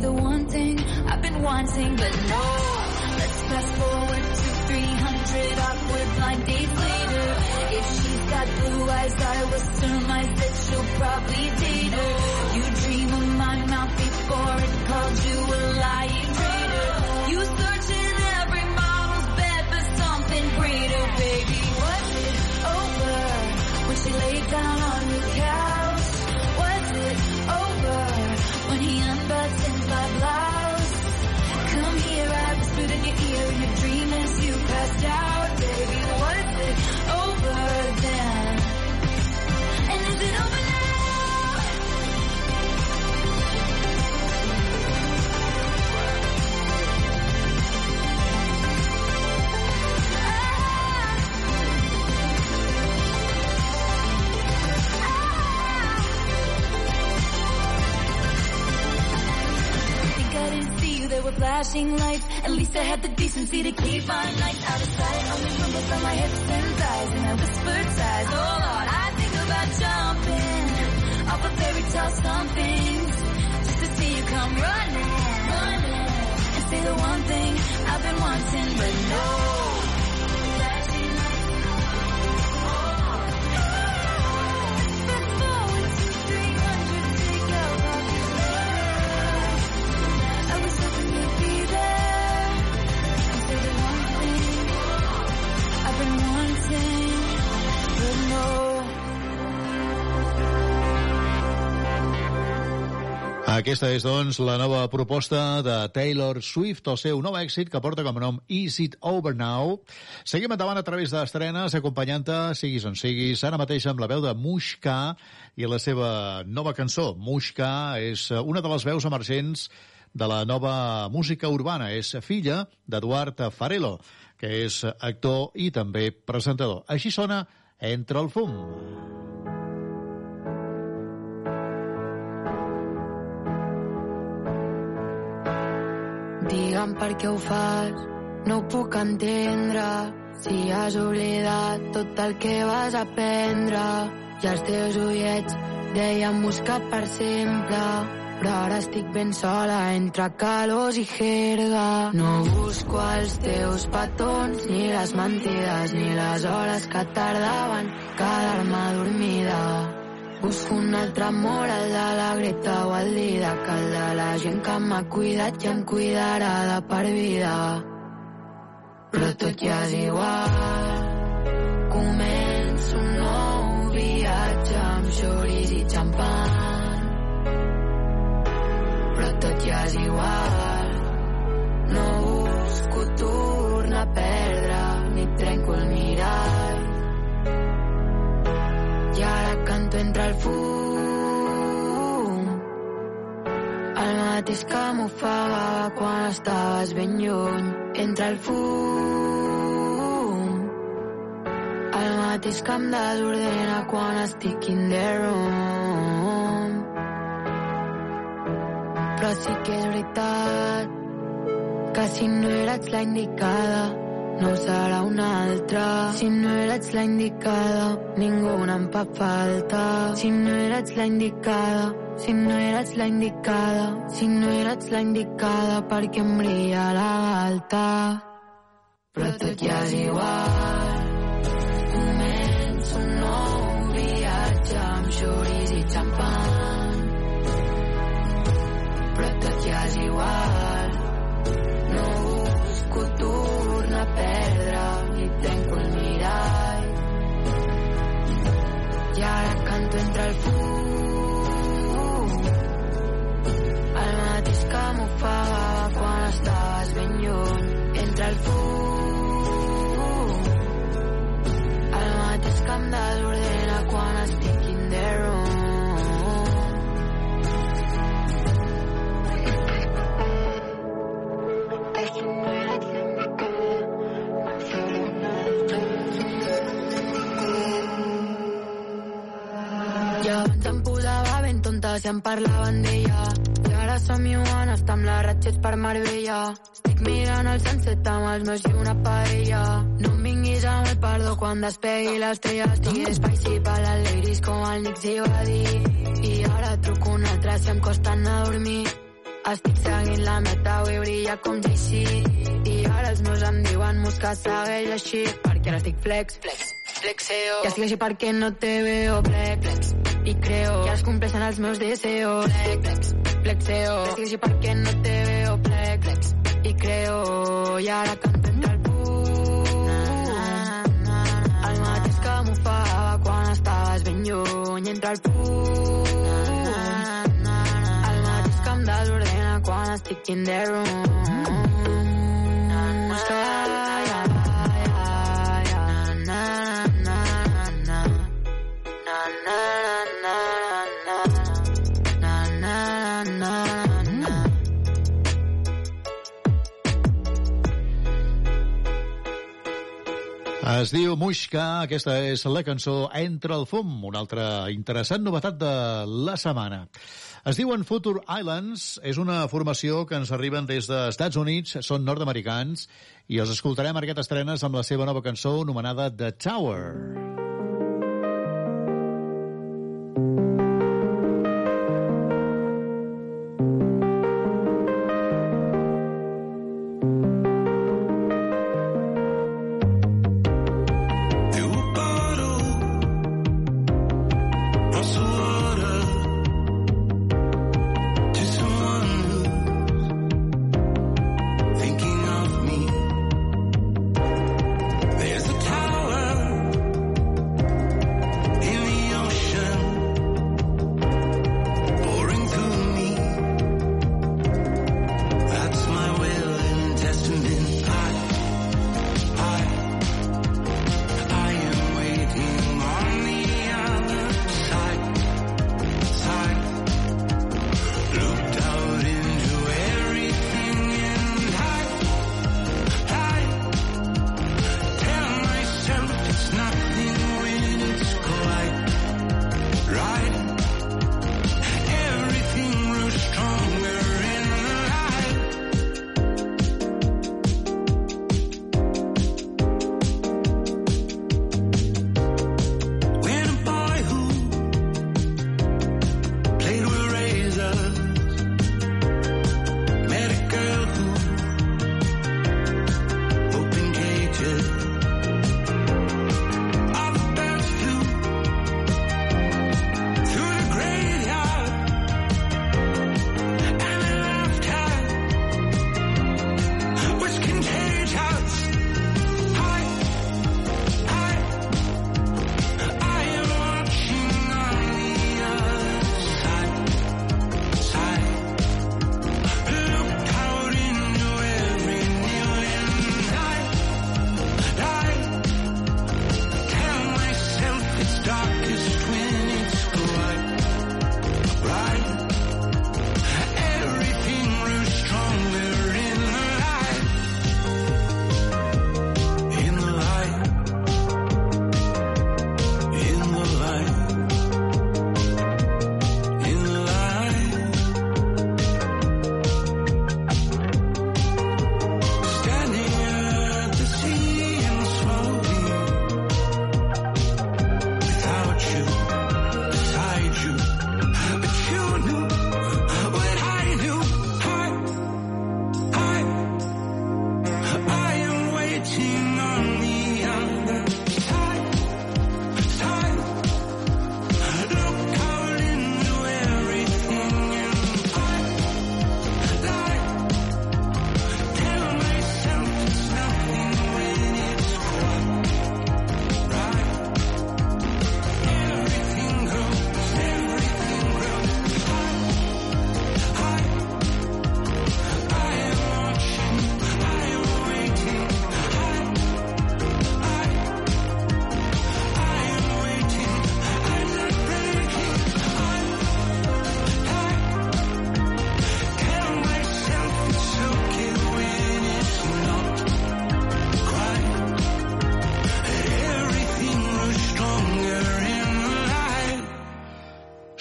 the one thing I've been wanting, but no. Let's fast forward to 300 awkward blind dates later. If she's got blue eyes, I will surmise that she'll probably date her. You dream of my mouth before it called you a lying traitor. You search in every model's bed for something greater, baby. Was it over when she laid down on your couch? Flashing lights. At least I had the decency to keep my nights out of sight. Only rumbles on my hips and thighs, and I whispered sighs. Oh Lord, I think about jumping off a fairy tale somethings just to see you come running, running, and say the one thing I've been wanting, but no. Aquesta és, doncs, la nova proposta de Taylor Swift, el seu nou èxit, que porta com a nom Is It Over Now. Seguim endavant a través d'estrenes, acompanyant-te, siguis on siguis, ara mateix amb la veu de Mushka i la seva nova cançó. Mushka és una de les veus emergents de la nova música urbana. És filla d'Eduard Farelo, que és actor i també presentador. Així sona Entre el fum. Digue'm per què ho fas, no ho puc entendre. Si has oblidat tot el que vas aprendre i els teus ullets deien buscar per sempre. Però ara estic ben sola entre calors i jerga. No busco els teus petons, ni les mentides, ni les hores que tardaven quedar-me dormida. Busco un altre amor, el de la Greta o el Didac, el de la gent que m'ha cuidat i em cuidarà de per vida. Però tot ja és igual. Començo un nou viatge amb xoris i xampan. Però tot ja és igual. No busco tornar a perdre, ni trenco el mirall. Mateix que m'ofegava quan estaves ben lluny. Entre el fum el mateix que em desordena quan estic in the room. Però sí que és veritat que si no eres la indicada no serà una altra. Si no eres la indicada, ningú em fa falta. Si no eres la indicada, si no eres la indicada, si no eres la indicada, perquè em brilla la galta. Però tot ja és igual. Tot igual. No busco tornar a perdre i trenco el mirall. I ara canto entre el fum. El mateix que m'ofegava quan estaves ben lluny. Entre el fum. Que em desordena quan tonta si em parlaven d'ella. I ara som igual, està amb les ratxets per Marbella. Estic mirant el sunset amb els meus i una paella. No em vinguis amb el perdó quan despegui l'estrella. Estic spicy per les ladies com el Nix hi va dir. I ara truco un altre si em costa anar a dormir. Estic seguint la meta, vull brillar com DC. I ara els meus em diuen mosca segueix així. Perquè ara estic flex, flex, flexeo. I estic així perquè no te veo, flex, flex. I creo que es compleixen els meus deseos, estic així perquè no te veo, flex. I creo, i ara canto entre el. El mateix que m'ofegava quan estaves ben lluny entre el punt. El mateix que em desordena quan estic in the room. Es diu Muixca, aquesta és la cançó Entre el fum, una altra interessant novetat de la setmana. Es diuen Future Islands, és una formació que ens arriben des dels Estats Units, són nord-americans, i els escoltarem aquestes estrenes amb la seva nova cançó anomenada The Tower. Eu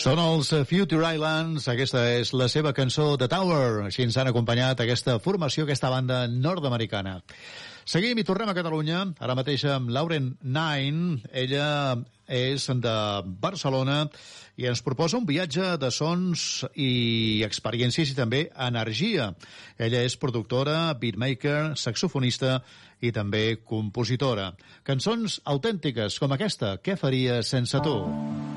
Són els Future Islands, aquesta és la seva cançó The Tower, així ens han acompanyat aquesta formació, aquesta banda nord-americana. Seguim i tornem a Catalunya, ara mateix amb Lauren Nine, ella és de Barcelona i ens proposa un viatge de sons i experiències i també energia. Ella és productora, beatmaker, saxofonista i també compositora. Cançons autèntiques com aquesta, Què faria sense tu? Què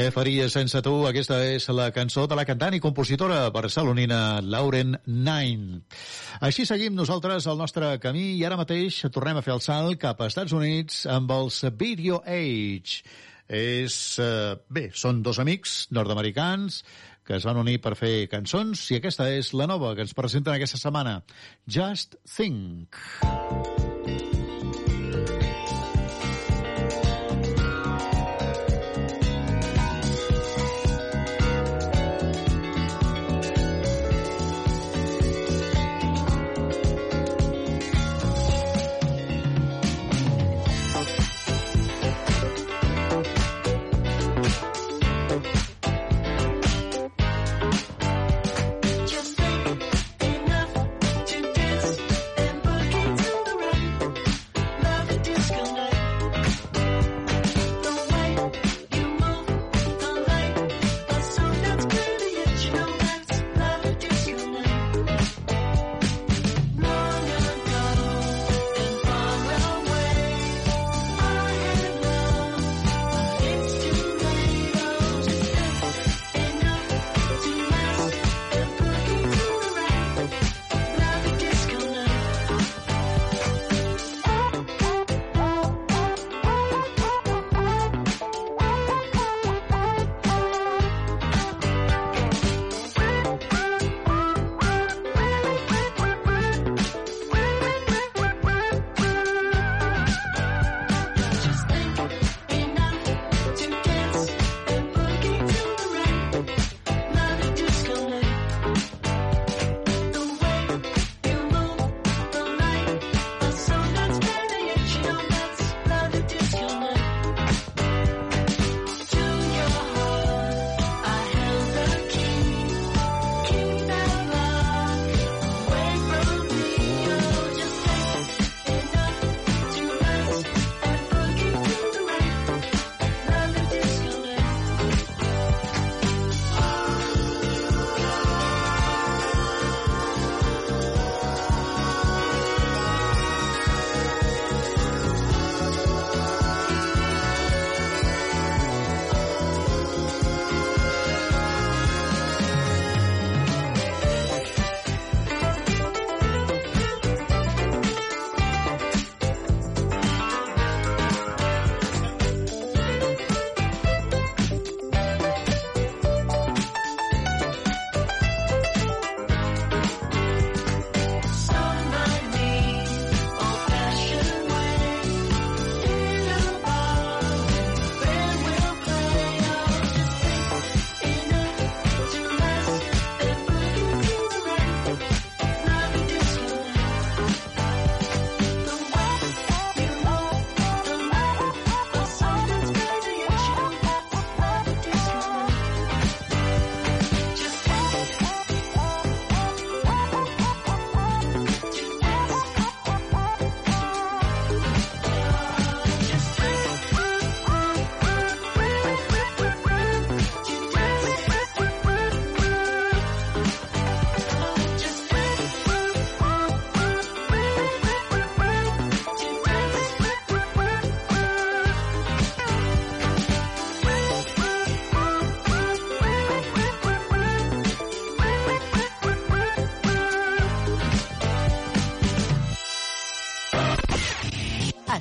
Què faria sense tu? Aquesta és la cançó de la cantant i compositora barcelonina Lauren Nine. Així seguim nosaltres el nostre camí i ara mateix tornem a fer el salt cap a Estats Units amb els Video Age. És, eh, bé, són dos amics nord-americans que es van unir per fer cançons i aquesta és la nova que ens presenten aquesta setmana, Just Think. Just think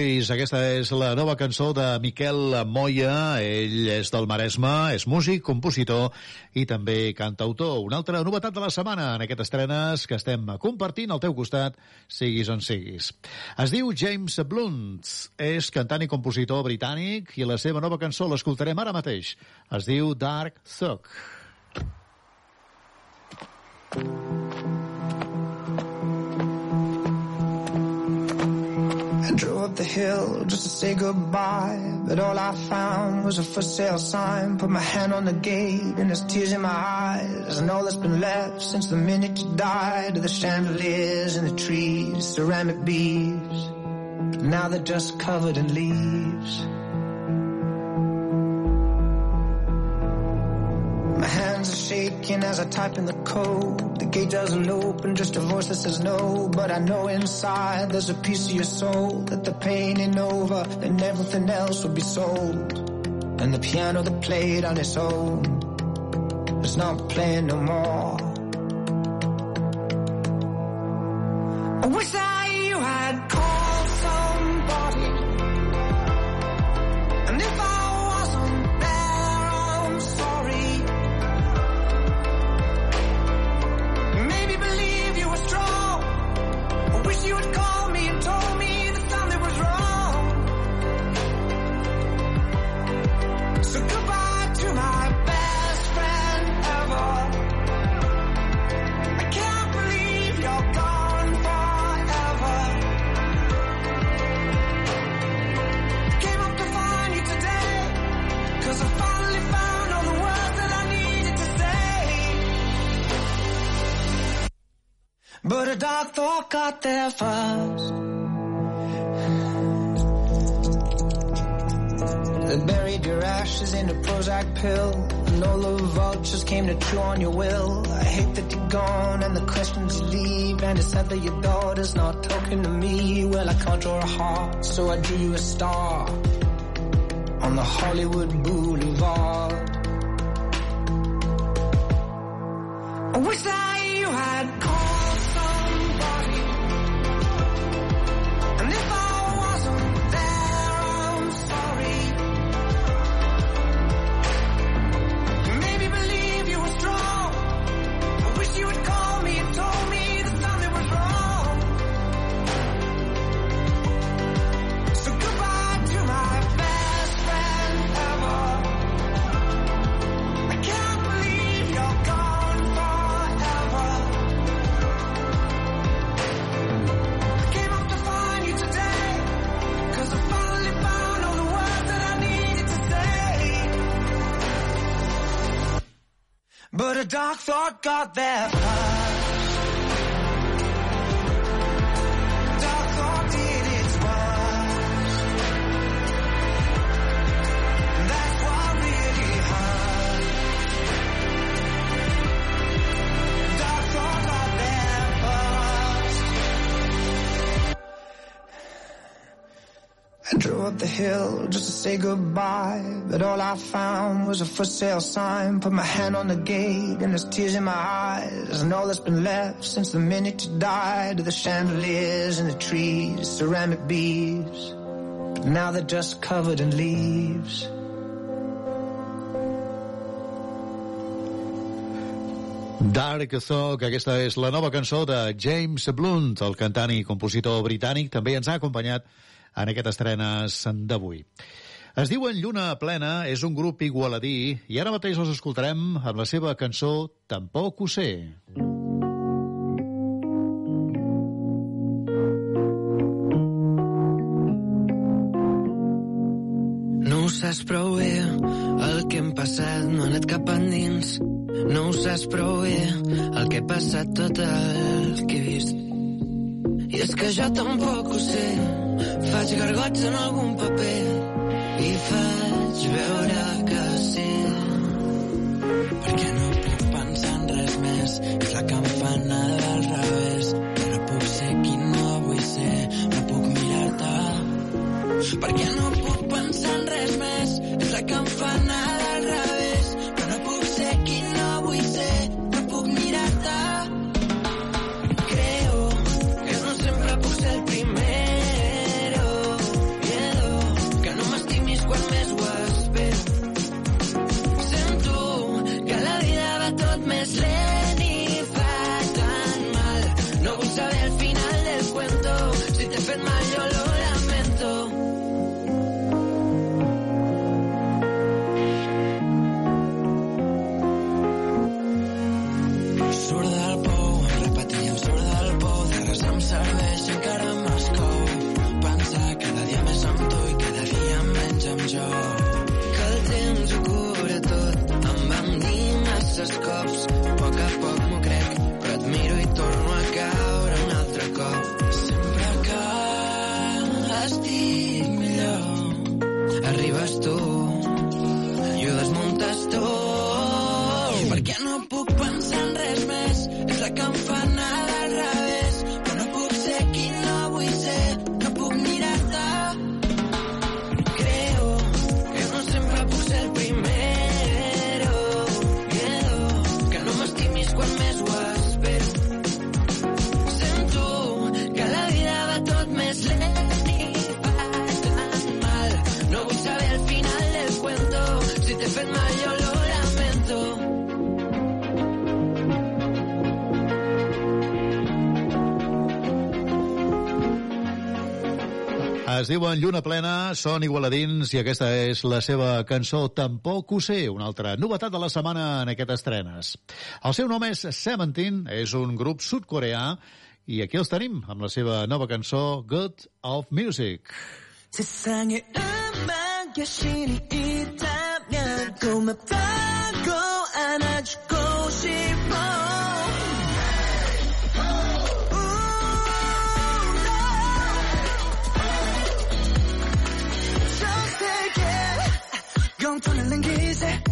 Herois, aquesta és la nova cançó de Miquel Moya. Ell és del Maresme, és músic, compositor i també cantautor. Una altra novetat de la setmana en aquestes estrenes que estem compartint al teu costat, siguis on siguis. Es diu James Blunt, és cantant i compositor britànic i la seva nova cançó l'escoltarem ara mateix. Es diu Dark Thug. I drove up the hill just to say goodbye, but all I found was a for sale sign. Put my hand on the gate and there's tears in my eyes. And all that's been left since the minute you died are the chandeliers and the trees, ceramic beads. Now they're just covered in leaves. Shaking as I type in the code. The gate doesn't open, just a voice that says no. But I know inside there's a piece of your soul that the pain ain't over and everything else will be sold. And the piano that played on its own is not playing no more. I wish that you had called first. They buried your ashes in a Prozac pill. And all the vultures came to chew on your will. I hate that you're gone and the questions you leave. And it's sad that your daughter's not talking to me. Well, I can't draw a heart, so I drew you a star. On the Hollywood Boulevard. Say goodbye, but all I found was a for sale sign. Put my hand on the gate and there's tears in my eyes, and all that's been left since the minute you died are the chandeliers and the trees, ceramic beads, but now they're just covered in leaves. Dark Thought, aquesta és la nova cançó de James Blunt, el cantant i compositor britànic, també ens ha acompanyat en aquest estrenes d'avui. Es diuen Lluna Plena, és un grup igualadí, i ara mateix els escoltarem amb la seva cançó Tampoc ho sé. No ho saps prou bé, el que hem passat no ha anat cap endins. No ho saps prou bé, el que he passat tot el que he vist. I és que jo tampoc ho sé, faig gargots en algun paper i. Perquè no puc pensar en res més, és la anar del revés. Puc no mirar-te perquè no puc pensar en res més és la Es diuen Lluna Plena, són igualadins i aquesta és la seva cançó Tampoc ho sé, una altra novetat de la setmana en aquestes estrenes. El seu nom és Seventeen, és un grup sud-coreà i aquí els tenim amb la seva nova cançó Good of Music. 세상에 음악 여신이 있다면 고맙다고 안아주고 떠날란 기세.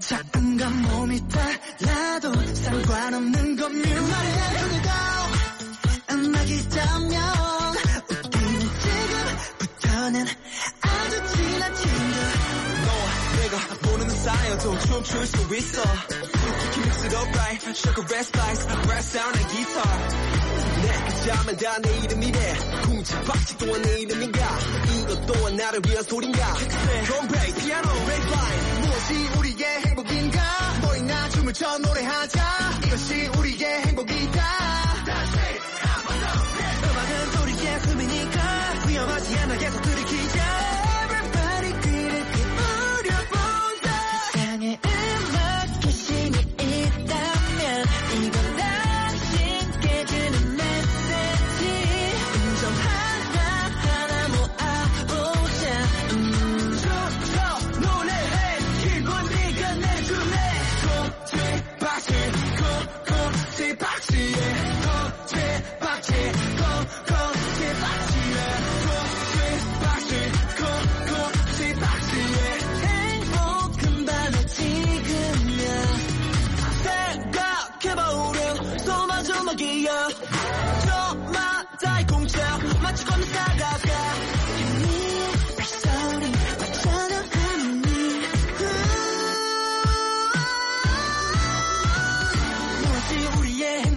작은가 몸이 달라도 상관없는 건 말이야 그리고 음악이라면 웃기는 지금부터는 아주 친한 친구. 너와 내가 모르는 사이여도 춤출 수 있어. Kick mix it up right. Guitar 내가 잠을 다 내 이름이래. 쿵짝박치 또한 내 이름인가? 이것 또한 나를 위한 소린가? 베이스 피아노 베이스라인 무엇이 우리의 행복인가? 너희 나 춤을 춰 노래하자. 이것이 우리의 행복이다. 음악은 우리의 숨이니까 위험하지 않아. 계속 들이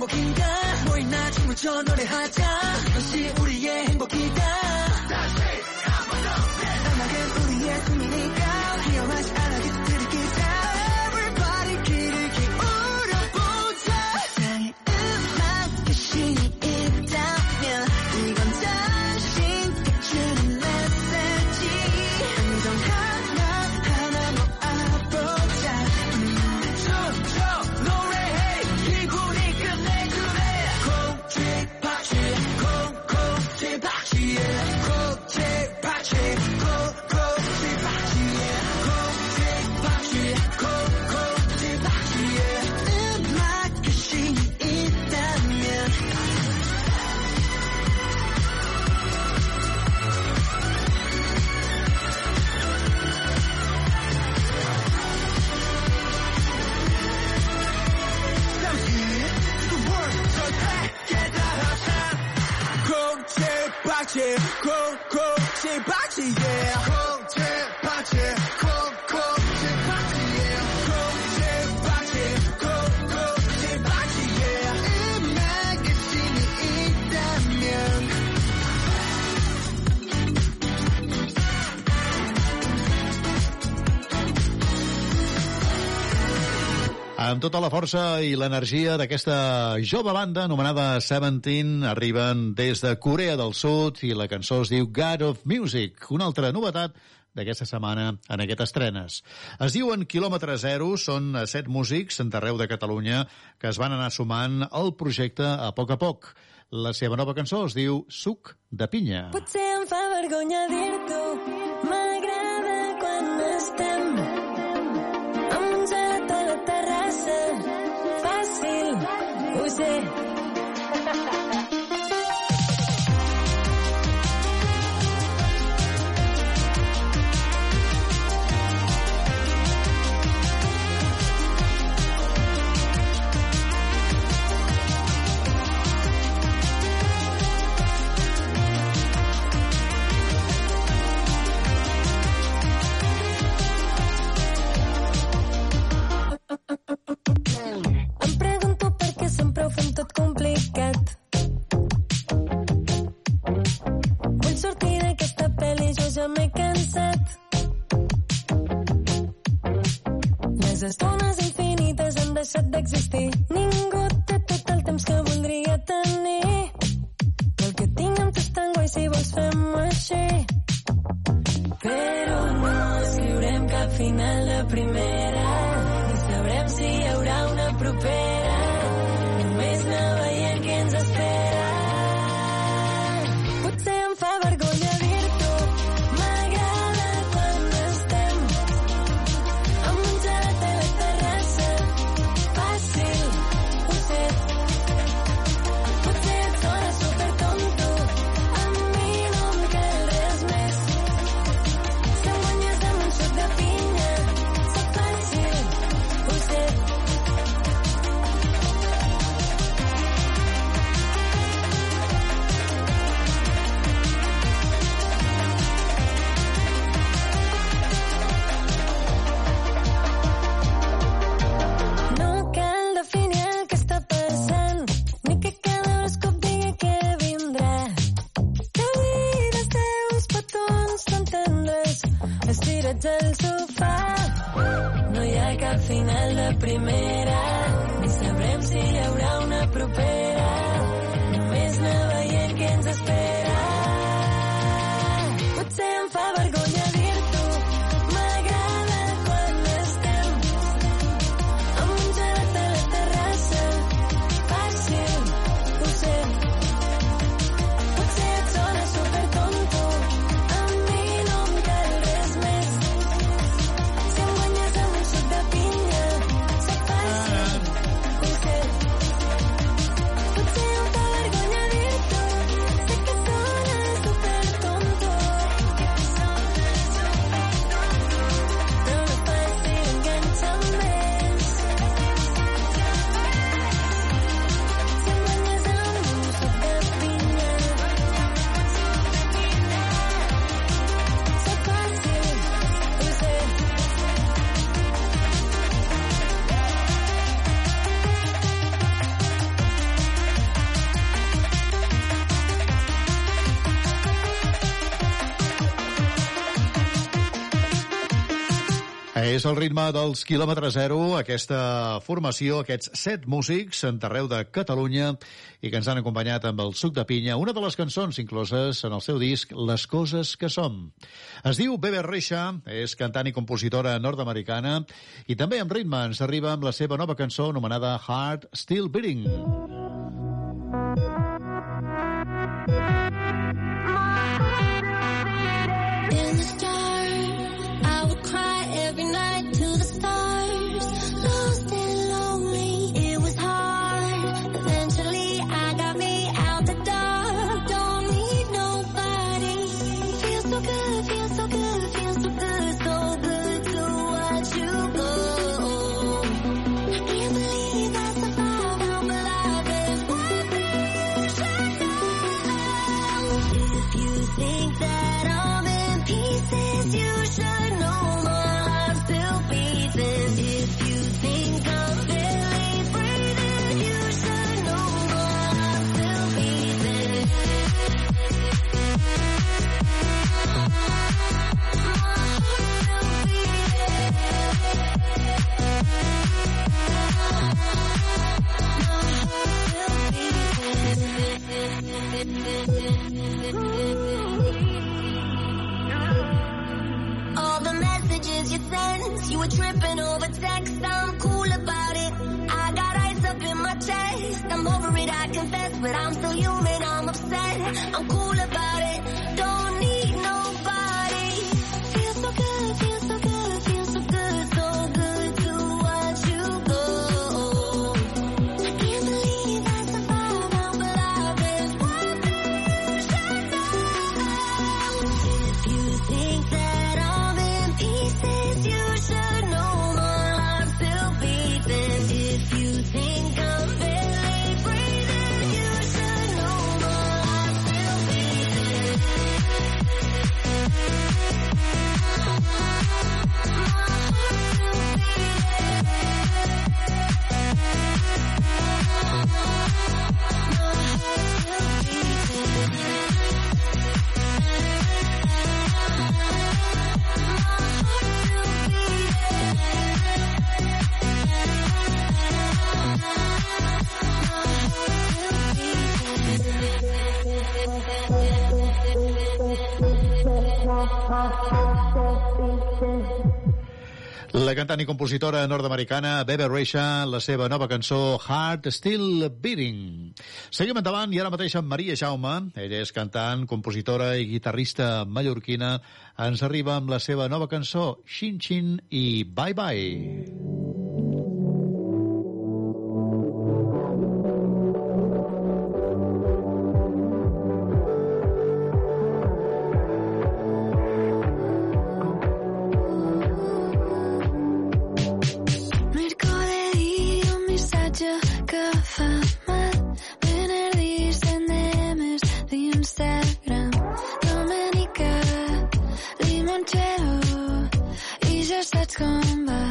행복인가 너희 나 춤을 춰 노래하자 이것이 우리의 행복이다 Tota la força i l'energia d'aquesta jove banda anomenada Seventeen arriben des de Corea del Sud i la cançó es diu God of Music, una altra novetat d'aquesta setmana en aquestes estrenes. Es diuen Kilòmetre Zero, són set músics d'arreu de Catalunya que es van anar sumant al projecte a poc a poc. La seva nova cançó es diu Suc de pinya. Potser em fa vergonya dir-t'ho, m'agrada quan estem amanecer. Thank you. Les estones infinites han deixat d'existir. Ningú té tot el temps que voldria tenir. El que tinc amb tu és tan guai, si vols fem-ho així. Però no escriurem cap final de primera ni sabrem si hi haurà una propera. Estirats al sofà. No hi ha cap final de primera, ni sabrem si hi haurà una propera. És el ritme dels quilòmetres zero, aquesta formació, aquests set músics en arreu de Catalunya i que ens han acompanyat amb el suc de pinya, una de les cançons incloses en el seu disc Les coses que som. Es diu Bebe Reixa, és cantant i compositora nord-americana i també amb ritme ens arriba amb la seva nova cançó anomenada Heart Still Beating. Messages you were tripping over text. I'm cool about it. I got ice up in my chest. I'm over it, I confess, but I'm still human. La cantant i compositora nord-americana Bebe Rexha, la seva nova cançó Heart Still Beating. Seguim endavant i ara mateix amb Maria Jaume. Ella és cantant, compositora i guitarrista mallorquina. Ens arriba amb la seva nova cançó Xin Xin i Bye Bye. come back.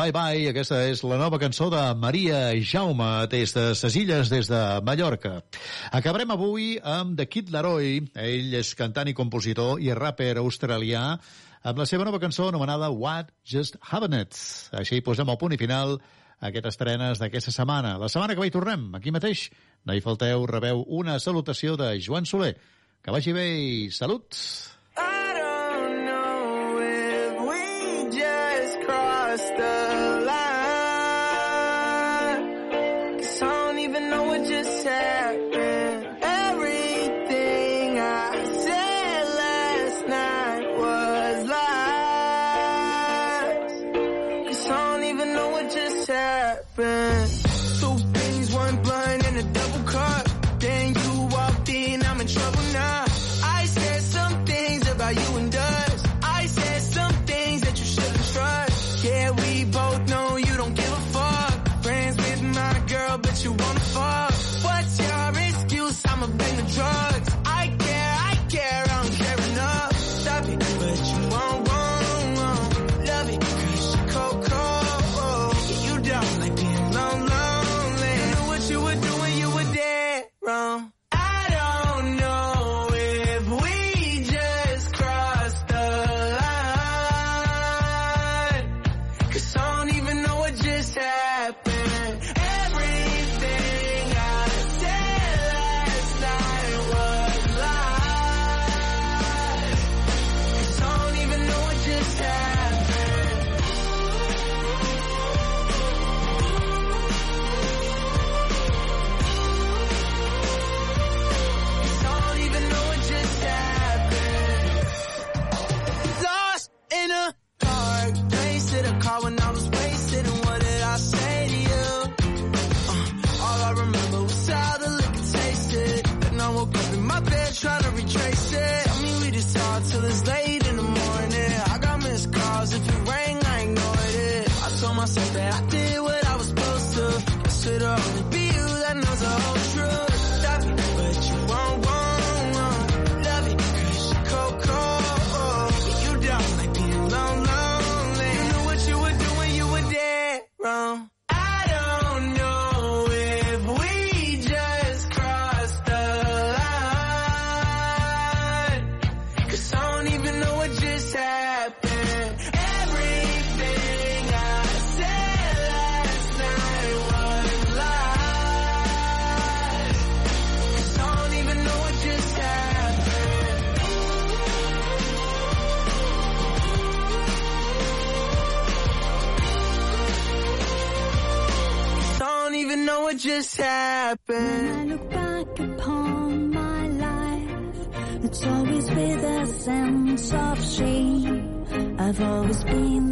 Bye Bye. Aquesta és la nova cançó de Maria Jaume des de ses illes, des de Mallorca. Acabarem avui amb The Kid Laroi. Ell és cantant i compositor i rapper australià amb la seva nova cançó anomenada What Just Happened. Així posem el punt i final a aquestes estrenes d'aquesta setmana. La setmana que ve hi tornem, aquí mateix. No hi falteu, rebeu una salutació de Joan Soler. Que vagi bé i salut! happen. When I look back upon my life, it's always with a sense of shame. I've always been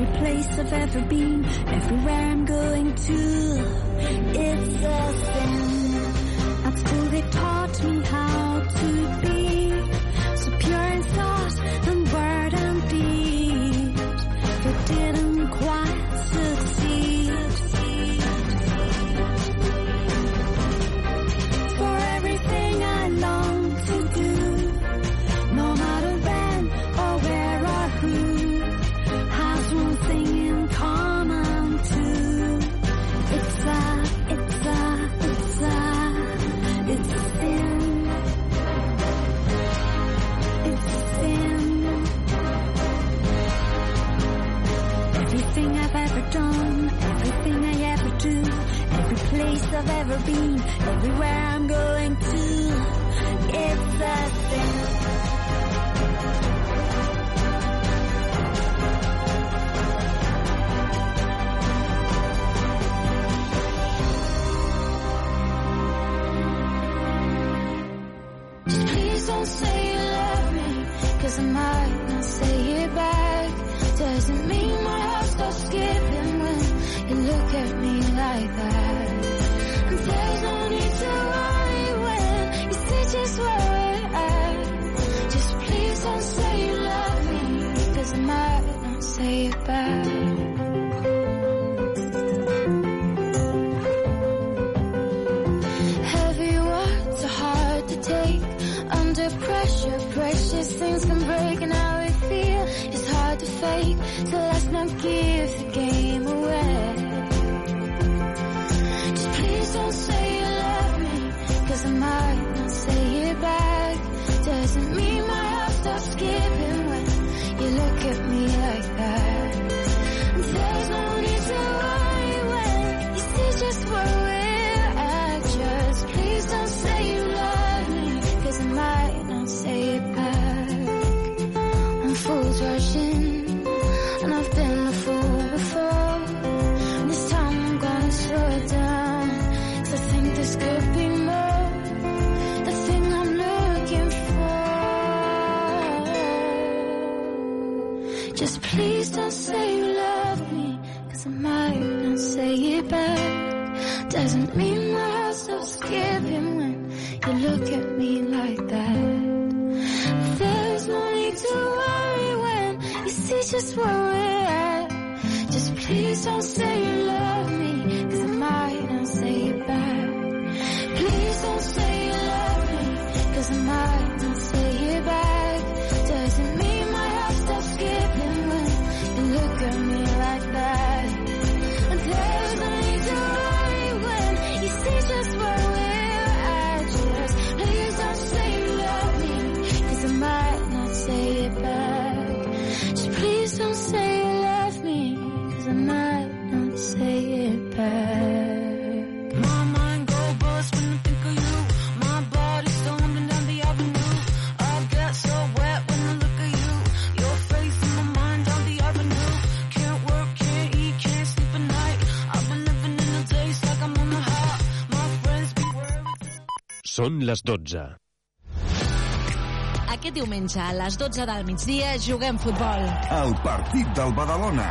every place I've ever been, everywhere I'm going to. It's a sin. I'd still get. I've ever been. Everywhere I'm going to, it's a please don't say Són les 12. Aquest diumenge a les 12 del migdia juguem futbol. El partit del Badalona.